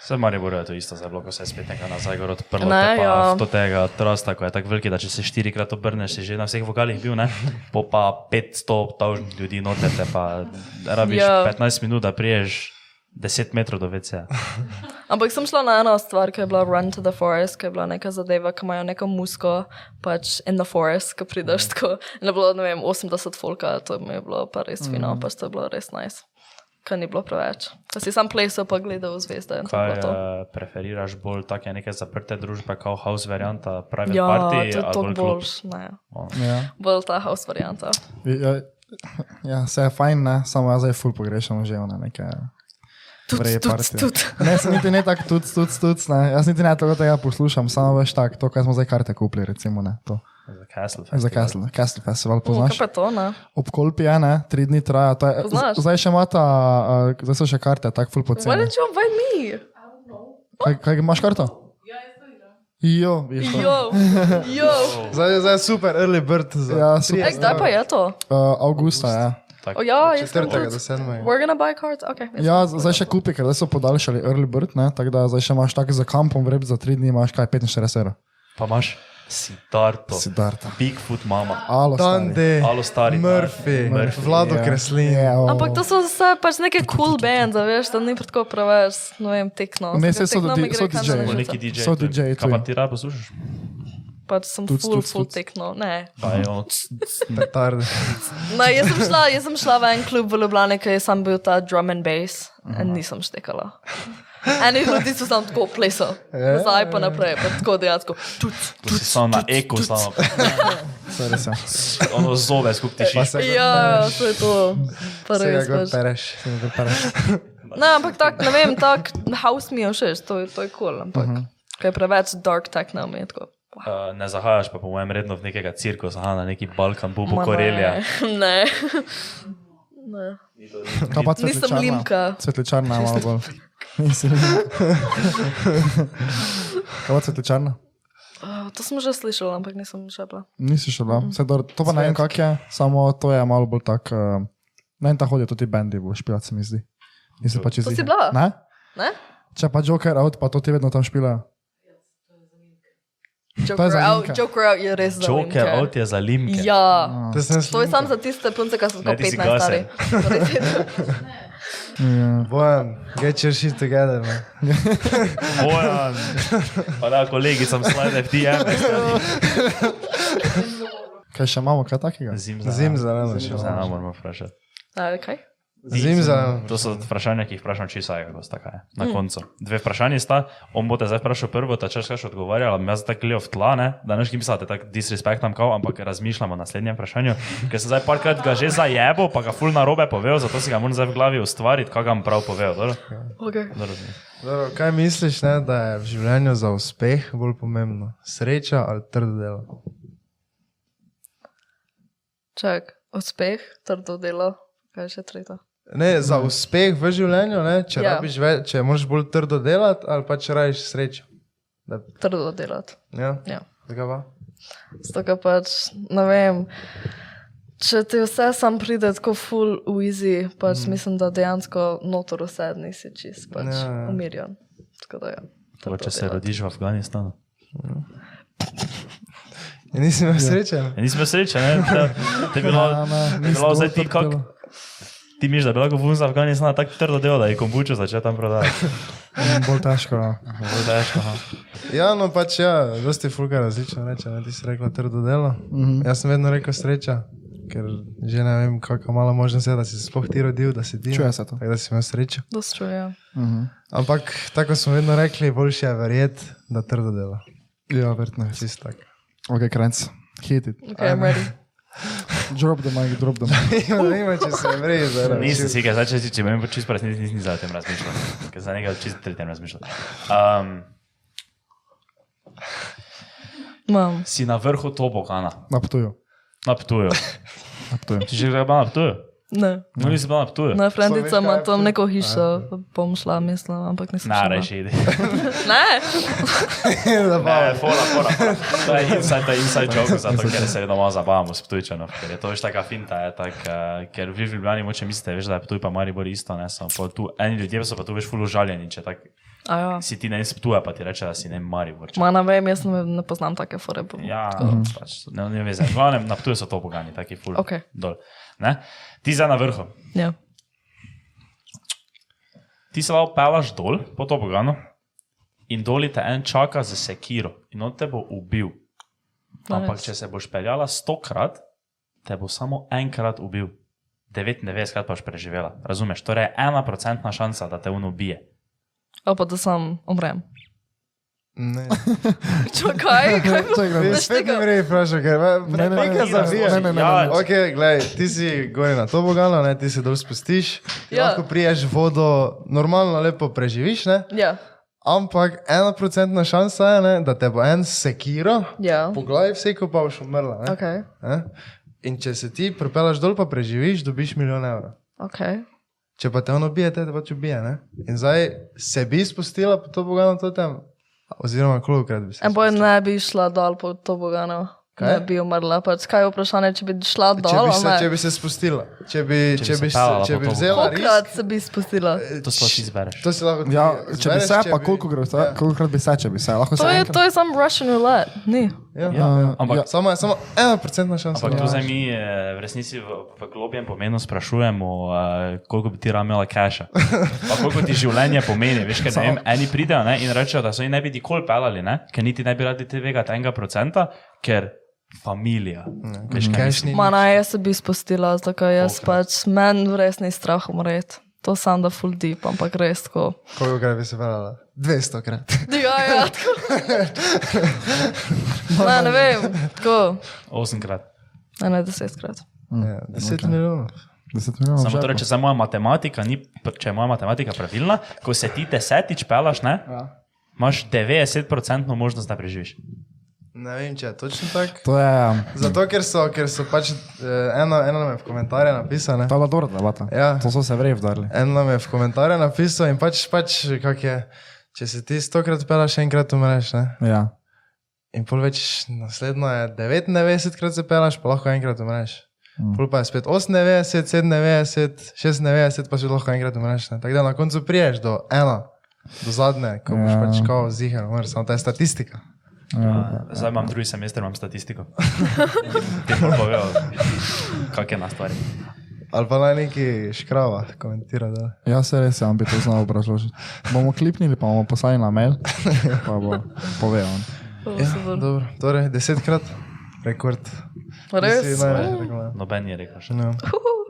Vse Maribor je to isto, zdaj bilo, ko se je spet nekaj nazaj gor odprlo. Ne, pa ja. Do tega trosta, ko je tako veliki, da če se štirikrat obrneš, si že na vseh vokalih bil, ne? Po pa 500 tavžnih ljudi noter, te pa rabiš Ja. 15 minut, da priješ 10 metrov do WC. Ampak sem šla na eno stvar, ki je bila Run to the Forest, ki je bila neka zadeva, ki imajo neko musko, pač in the forest, ki prideš Mhm. tako. In je bilo, ne vem, 80 folka, to mi je bilo pa res fino, Mhm. pač to je bilo res nice. Ker ni bilo preveč. Ko si sam plesal, pa gledal zvezde Kaj uh, preferiraš bolj take neke zaprte družbe, kot house varianta, private Ja, party to je bolj ne. Ja. Bolj ta house varianta. Ja, ja, se je fajn, ne? samo jaz zdaj ful pogrešam že one neke. Tudi, tudi, tudi. Ne, sem niti ne tako tuc, tuc, ne. Jaz niti ne toliko tega poslušam, samo veš tak, to, kaj smo zdaj karte kupili, recimo, ne, to. Za Castle. Za Festival. Castle, Castle Festival, Uh, poznaš? kaj pa je to, ne? Ob Kolpi je, ne, tri dni traja, to je, zdaj še ima ta, uh, zdaj so še karte, tako ful Why poceni. didn't you invite me? Kaj, kaj imaš karto? Jo. Jo, jo. (laughs) Zdaj, zdaj je super, early bird za Ja, 30 super. Ej, kdaj pa je to? Uh, Avgusta, ja. O ja, jaz sem 4. do tudi. 7. We're gonna buy cards? Okay. Ja, zdaj še kupi, ker zdaj so podaljšali early bird, ne, tako da zdaj še imaš tako za kampom vreb za tri dni, imaš kaj 45 evrov. Pa imaš Sidarto, Siddhartha. Bigfoot mama, Alo, stari. Dundee, Alo stari, Murphy, Murphy, Vlado Ja. Kreslin. Ja, o. Ampak to so vse pač neke cool bands, veš, da ni tako preveč, ne vem, tekno. Ne, saj so di- mi gre so DJ-ji. Živce. neki DJ. So. DJ-ji Kaj pa ti rad poslušaš? Pač sem Tuc, full, tuc, full tuc. tekno. Ne. Petarde. Ne, jaz sem šla, jaz sem šla v en klub v Ljubljani, ker sam bil ta drum and bass in nisem štekala. Eni ljudi so tam tako plesali, nazaj pa naprej, pa tako dejansko. Tu si samo na eko, samo (laughs) je. ono zobe skupaj Pa tišiš. se Ja, to je to. Se ga gor pač. pereš. Ne, ampak tak, ne vem, tak house mi je všeč, to, je- to je kul, cool, ampak uh -huh. kaj preveč dark techno mi je tako. Uh, ne zahajaš pa po mojem redno v nekega cirkusa, aha, na neki Balkan, bubu Ma Korelija. Ne. (laughs) ne. Kaj pa Nisem cvetličarna? limka. Cvetličarna je malo bolj. Nisi limka. (laughs) Kaj pa cvetličarna? Uh, to sem že slišala, ampak nisem še bila. Nisi še bila. Saj dobro, To pa ne vem, kak je, samo to je malo bolj tak. Uh, ne vem, ta hodijo tudi bendi, bo špilat se mi zdi. Nisem pa čez To si bila? Ne? Ne? Če pa Joker out, pa to ti vedno tam špilajo. Joker za out, limke. Joker out je res za Joker limke. out je za limke. Ja. To sem To je sam za tiste punce, ki so tako ti si 15 stari. (laughs) (laughs) Bojan, get your shit together, man. (laughs) Bojan, pa da kolegicam slide FDM. Kaj še imamo, kaj takega? Zim za še. Zim za nam moramo vprašati. A, Kaj? Zim zeleno. To so vprašanja, ki jih vprašam čisto vsakega, gosta, kaj je. Na koncu. Dve vprašanji sta, on bo te zdaj vprašal prvo, ta češ kaj odgovarjal, jaz tako gledam v tla, ne, da ne želim pisati, tako disrespektam kao, ampak razmišljamo o naslednjem vprašanju, ker sem zdaj parkrat ga že zajebo, pa ga ful na robe povedal, zato si ga moram zdaj v glavi ustvariti, kaj ga prav povedal, dobro? Okay. Dobro. Dobro, kaj misliš, ne, da je v življenju za uspeh bolj pomembno? Sreča ali trdo delo? Čak, uspeh, trdo delo, kaj še tretje. Ne, za uspeh v življenju, ne, če, Ja. več, če moraš bolj trdo delati, ali pa če rabiš srečo. Da, Trdo delati. ja, Ja. zakaj pa? Ker pač, ne vem, če ti vse sam pride tako full easy, pač mm. mislim, da dejansko notor vse nisi čist, pač Ja, ja, ja. ja. umirjen. Tako da ja. trdo Če se rodiš v Afganistanu. Ja, nisi imel sreče? Ja, nismo sreče, ne? Da je bilo, Ja, ne, nisi bilo zdaj ti kak. Ti miš, da bi lahko vun za Afganistan tako trdo delo, da je kombučo začel tam prodajati. Mm, Bolj težko. ja. Bolj težko, aha. Ja, no pač ja, dosti fulga različno reče, ne, ti si rekla trdo delo. Mm -hmm. Jaz sem vedno rekel sreča, ker že ne vem, kako malo možnost je, da si se sploh ti rodil, da si ti. Čuje se to. Tako da si imel srečo. Dosti true, ja. Mhm. Ampak tako smo vedno rekli, boljše je verjeti, da trdo dela. Ja, verjetno je. Čisto tako. Ok, krenc. Hit it. Okay, I'm ready. (laughs) Drop the mic, drop the mic. има, има, че се време за Nisam si ga začeo tiče, meni počist prasni nisam ni za tem razmišljal. Kad sam njega čist tretem razmišljal. Um, Mam. Si na vrhu tobogana. Na Ptuju. Na Ptuju. na Ptuju. Ti že greba na Ptuju? Ne. No, nisi bila na Ptuju. Na frendica ima tam neko hišo, bom šla, mislim, ampak nisem Na, šla. reči, idi. (laughs) Ne, Ne, fora, fora, fora. To je inside, to je inside joke, zato ker se doma zabavamo s Ptujčano. Ker je to veš taka finta, je tak, uh, ker vi v Ljubljani moče mislite, veš, da je Ptuj pa Maribor isto, ne, samo pol tu, eni ljudje so pa tu veš ful užaljeni, če tak a ja. si ti ne iz Ptuja, pa ti reče, da si ne Maribor. Ma ne vem, jaz ne, ne poznam take fore. ja, pač, ne, ne veze. Glavnem, na Ptuju so to pogani, taki ful. Okej. Dol. Ne? Ti zdaj na vrhu. Ja. Ti se lahko pelaš dol po to pogano in dol te en čaka za sekiro in on te bo ubil. Ampak če se boš peljala stokrat, te bo samo enkrat ubil. 99 krat pa boš preživela. Razumeš? Torej je ena procentna šansa, da te on ubije. Ali pa da sam umrem. Ne. (laughs) Čakaj, kaj Veš spet tega? ne gre, vprašaj, ker Ne, ne, ne, nekaj ne, zavijaš. ne, ne, ne, Ja, ne. Ok, gledaj, ti si gori na to bogano, ne, ti se dol spustiš, ti Ja. lahko priješ vodo, normalno lepo preživiš, ne? Ja, ampak ena procentna šansa je, ne, da te bo en sekiro, ja. po glavi vseko pa boš umrla. Ne? Ok, Ne? In če se ti propelaš dol, pa preživiš, dobiš milijon evrov. ok. Če pa te on ubije, te, pač ubije. Ne? In zdaj se bi spustila po to bogano to tam, oziroma kolikokrat bi se. En boj ne bi šla dol po to bogano. Kaj? Ne bi umrla. Pač kaj je vprašanje, če bi šla Če dol? bi, ali se, če bi se spustila, če bi, Če bi če bi, se, če bi to vzela Kolikrat se bi spustila? To sploh ti izbereš. to si lahko Ja, če bi izbereš, se, pa bi- koliko gre, Ja. kolikrat bi se, če bi se. Lahko se To je, to je sam Russian roulette, ni. Ja, Ja, ja. ampak- Ja. Samo, samo ena procentna šansa. Ampak Ja. tu zdaj mi eh, v resnici v, v globjem pomenu sprašujemo, uh, koliko bi ti ramela cache. Pa koliko ti življenje pomeni. Veš, ne vem, eni pridejo ne, in rečejo, da so jih ne bi nikoli pelali, ne, ker niti ne bi radi tega enega procenta, ker familija. Veš, kaj Cash mislim? ni Ma naj, jaz se bi spustila, tako jaz Kolikrat? pač, meni res ni strah umreti. To sam da full deep, ampak res tako. Koliko krat bi se pelala? 200 krat. (laughs) Ja, ja, tako. Ne, ne vem, tako. Osemkrat. Ne, ne, desetkrat. Ja, 10 milijonov. 10 milijonov. Samo torej, če moja matematika, ni, če je moja matematika pravilna, ko se ti desetič pelaš, ne, Ja. imaš 90% možnost, da preživiš. Ne vem, če je točno tako. To je, Zato, ker so, ker so pač, eh, eno, eno nam je v komentarje napisano. bila dobra debata. Ja. To so se vrej vdarili. En nam je v komentarje napisal in pač, pač kak je, če se ti stokrat pelaš, enkrat umreš. Ne? Ja. In pol več naslednjo je 99 krat se pelaš, pa lahko enkrat umreš. Mm. Pol pa je spet 98, 97, 96, pa še lahko enkrat umreš. ne. Tako da na koncu priješ do ena, do zadnje, ko boš Ja. pač kao zihar umrl, samo ta je statistika. ja. Zdaj imam drugi semester, imam statistiko. (laughs) Ti pa povejo, kak je na stvari. Ali pa naj neki škrava komentira. Da. Ja, se res, ja, bi to znal obrazložiti. Bomo klipnili, pa bomo poslali na mail, pa bo povedal. Ja, dobro, torej desetkrat, rekord. Res? Rekel. Noben je rekel še. Ja.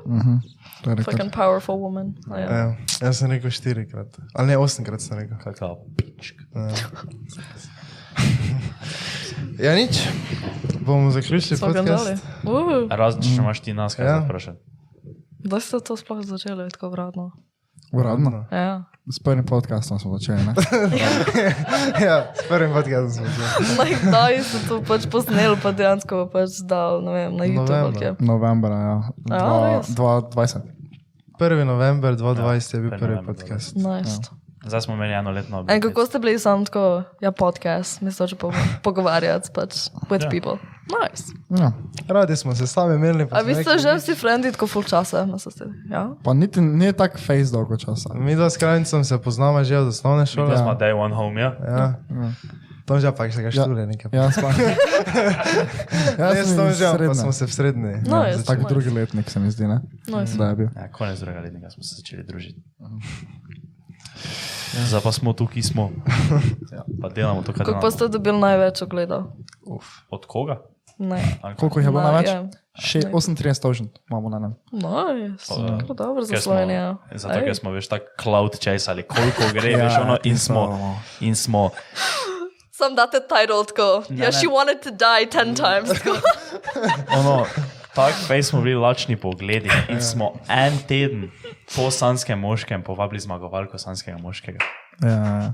Mhm. To je rekord. Fucking powerful woman. Ja. Ja, jaz sem rekel štirikrat, ali ne osemkrat sem rekel. Kakao pička. Ja, nič. Bomo zaključili podcast. Uh, Razen, če imaš ti nas kaj Ja. ja. vprašati. Da ste to sploh začeli tako vratno. Uradno. Ja. S prvim podcastom smo začeli. Ne? (laughs) ja, s prvim podcastom smo se. Naj kdaj ste to pač posneli, pa dejansko pač dal, ne vem, na YouTube. Novembra. Novembra, ja. Ja, Dva- res? 2020. 1. november 2020 je bil Ja, prvi 1. november podcast. Nice. Zdaj smo imeli eno letno En kako ste bili sam tako, ja, podcast, mislim, že po, pogovarjati pač with Ja. people. Nice. Ja. Radi smo se sami imeli. A smo vi ste že vsi frendi tako full časa, mislite? Ja? Pa niti ni tako face dolgo časa. Mi dva s krajnicom se poznamo že od osnovne šole. Da smo day one home, ja. Ja. Tom že pa se ga štule nekaj. Ja, sploh. (laughs) Ja, Jaz s Tom že, pa srednja. smo se v srednji. No, jaz Tak nice. drugi letnik se mi zdi, ne? Nice. Da je bil. ja konec drugega letnika smo se začeli družiti. Zdaj pa smo tukaj, smo. (laughs) Ja, pa delamo to, kar Kako delamo. ste dobili največ ogledov? Od koga? Ne. Ali? Koliko jih je bilo Na- največ? ja. Še 38 tožen imamo na nam. Nice. Ja. Kako dobro za Slovenijo. Zato, ker smo veš tako cloud chasali, koliko gre, (laughs) Ja, veš, ono, in smo, in smo, Sam date title tako. Ne, Yeah, ne. she wanted to die ten times. tako. ono, tak fej smo bili lačni po ogledi in smo en teden po sanskem moškem povabili zmagovalko sanskega moškega. Ja,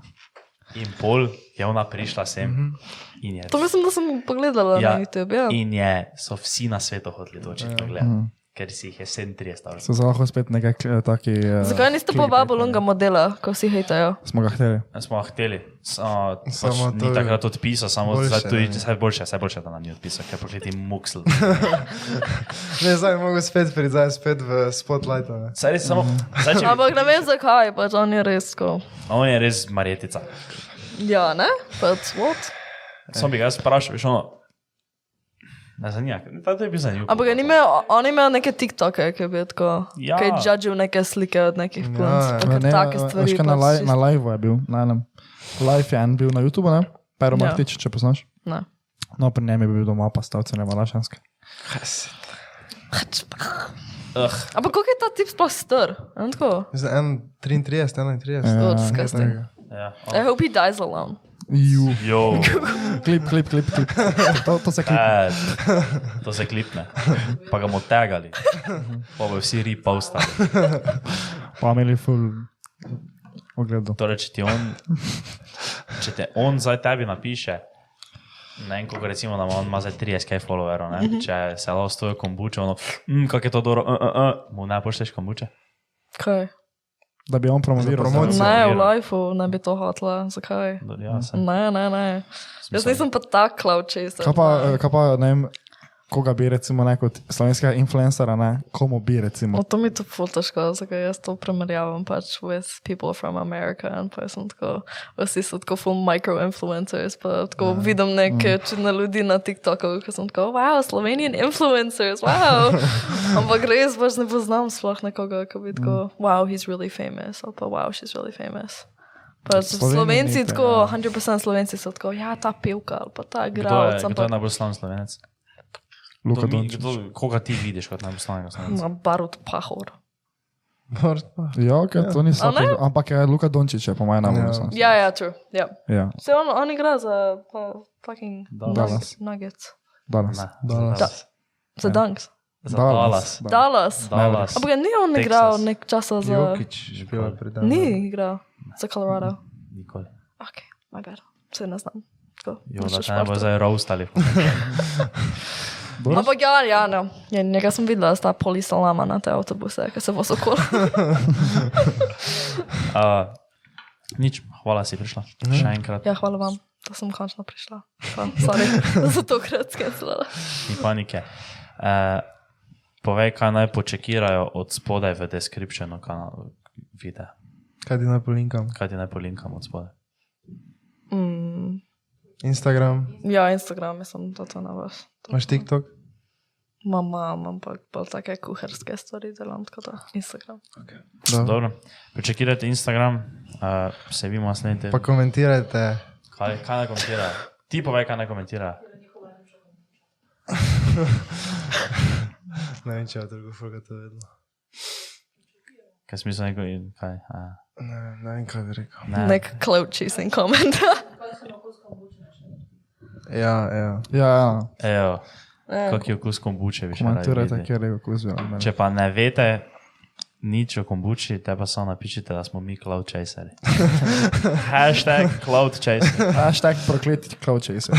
In pol je ona prišla sem in je, To mislim, da sem pogledala Ja. na YouTube. Ja. in je so vsi na svetu hoteli to očitno gledati, ker si jih je 37 stavil. so se lahko spet nekaj k- taki. Uh, Zakaj niste povabili unga modela, ko vsi hejtajo? Smo ga hteli. Smo hteli, samo Samo pač ni je takrat odpisal, samo zdaj tu je ne. vse boljše, vse boljše, da nam ni odpisal, ker pogledi muksl. (laughs) Ne, zdaj mogo spet priti, zdaj spet v spotlightu. ne. Saj res samo, zdaj če bi, Ampak ne vem zakaj, pač on je res tako. on je res marjetica. Ja, ne? Pač what? Sam bi ga jaz vprašal, veš ono, ne zanima, ta to je bil zanimiv. Ampak ni imel, on je imel neke TikToke, ki je bil tako, Ja. ki je judžil neke slike od nekih punc, Ja, pa kar Ne, take veš stvari. kaj, na, pač čist- na live je bil, na enem. Live je en bil na YouTubu, ne? Pero Ja. Martič, če poznaš. Ne. No, pri njem je bil doma, pa stavce ne valašanske. Uh, Ampak koliko je ta tip sploh star? En tako? Zdaj en 33, 31. Oh, Ja, disgusting. ja, I hope he dies alone. Ju. jo, Klip, klip, klip, klip. To, to se klip. bad. to se klipne. Pa ga bomo tegali, pa bo vsi repostali. Pa imeli full ogledu. Torej, če ti on, če te on zdaj tebi napiše, ne vem, koliko recimo, da ima on ima zdaj 30k followerov, ne? če se lahko stoji kombuče, ono, mm, kako je to dobro, uh, uh, uh, mu ne pošteš kombuče. Kaj? Da bi on promoviral. Promocijo. Ne, v lifeu ne bi to hotla. Zakaj? Ja. Ne, ne, ne. Jaz nisem pa tak cloud chaser. Kaj pa, eh, kaj pa, ne vem, koga bi recimo ne kot slovenskega influencera, ne, komu bi recimo. O, to mi je to ful težko, zakaj jaz to primerjavam pač with people from America in pa sem tako, vsi so tako full micro-influencers, pa tako Ja. vidim neke Mm. čudne ljudi na TikToku, ko sem tako, wow, Slovenian influencers, wow. (laughs) Ampak res pač ne poznam sploh nekoga, ko bi Mm. tako, wow, he's really famous, ali pa wow, she's really famous. Pač Slovenci tako, tega. 100% Slovenci so tako, ja, ta pevka ali pa ta Kdo je, igralec, kdo je najbolj slaven slovenec? Luka Dončić. Koga ti vidiš kot najbolj slavnega slovenca? na barut pahor. Ja, okay, to ne? opazil, Ampak je Luka Dončić, je po mojem najbolj Ja. slovenski. Ja, ja, true, ja. Ja, Se on, on igra za uh, fucking Dallas. Nuggets. danes. Ne, Dallas. za Za Dunks. Za Dallas. Da. Dallas. Dallas. Ampak ni on Texas. igral nek časa za... Jokic, že bil pred nami. Ni igral za Colorado. Nikoli. Ok, my bad. Se ne znam. Jo, da te ne bo zdaj roastali. (laughs) Ampak ja, ja, no. Ja, njega sem videla, da sta polisalama na te avtobuse, ki se voz okoli. Uh, (laughs) nič, hvala si prišla. Še enkrat, ja, hvala vam, da sem končno prišla. Sorry, (laughs) za to krat skencelala. ni panike. Uh, povej, kaj naj počekirajo od spodaj v descriptionu kanala videa. Kaj ti naj polinkam? Kaj ti naj polinkam od spodaj? Mm, Instagram, ja, Instagram, mislim, da to na vas. To- imaš TikTok? Imam, imam, ampak bolj take kuharske stvari delam, tako da Instagram. Da. Dobro, počekirajte Instagram, uh, se vidimo naslednji Pa teden. komentirajte. Kaj, kaj naj komentira? Ti povej, kaj naj komentira. (laughs) Ne vem, če je drugo fuga to vedno. Kaj smisel neko in kaj? A, Ne, ne vem, kaj bi rekel. ne. Nek cloud chasing comment. (laughs) Ja, ja. Ja, ja. Ejo, Ja. kak je okus kombuče, še radi Komentirajte, videli. kjer je okus mene. Če pa ne veste nič o kombuči, te pa samo napišite, da smo mi cloud chaseri. (laughs) Hashtag cloud chaser. Hashtag prokleti cloud chaser.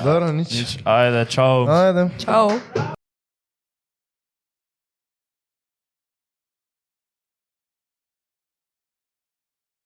Dobro, nič. Nič, ajde, čau. Ajde. Ciao.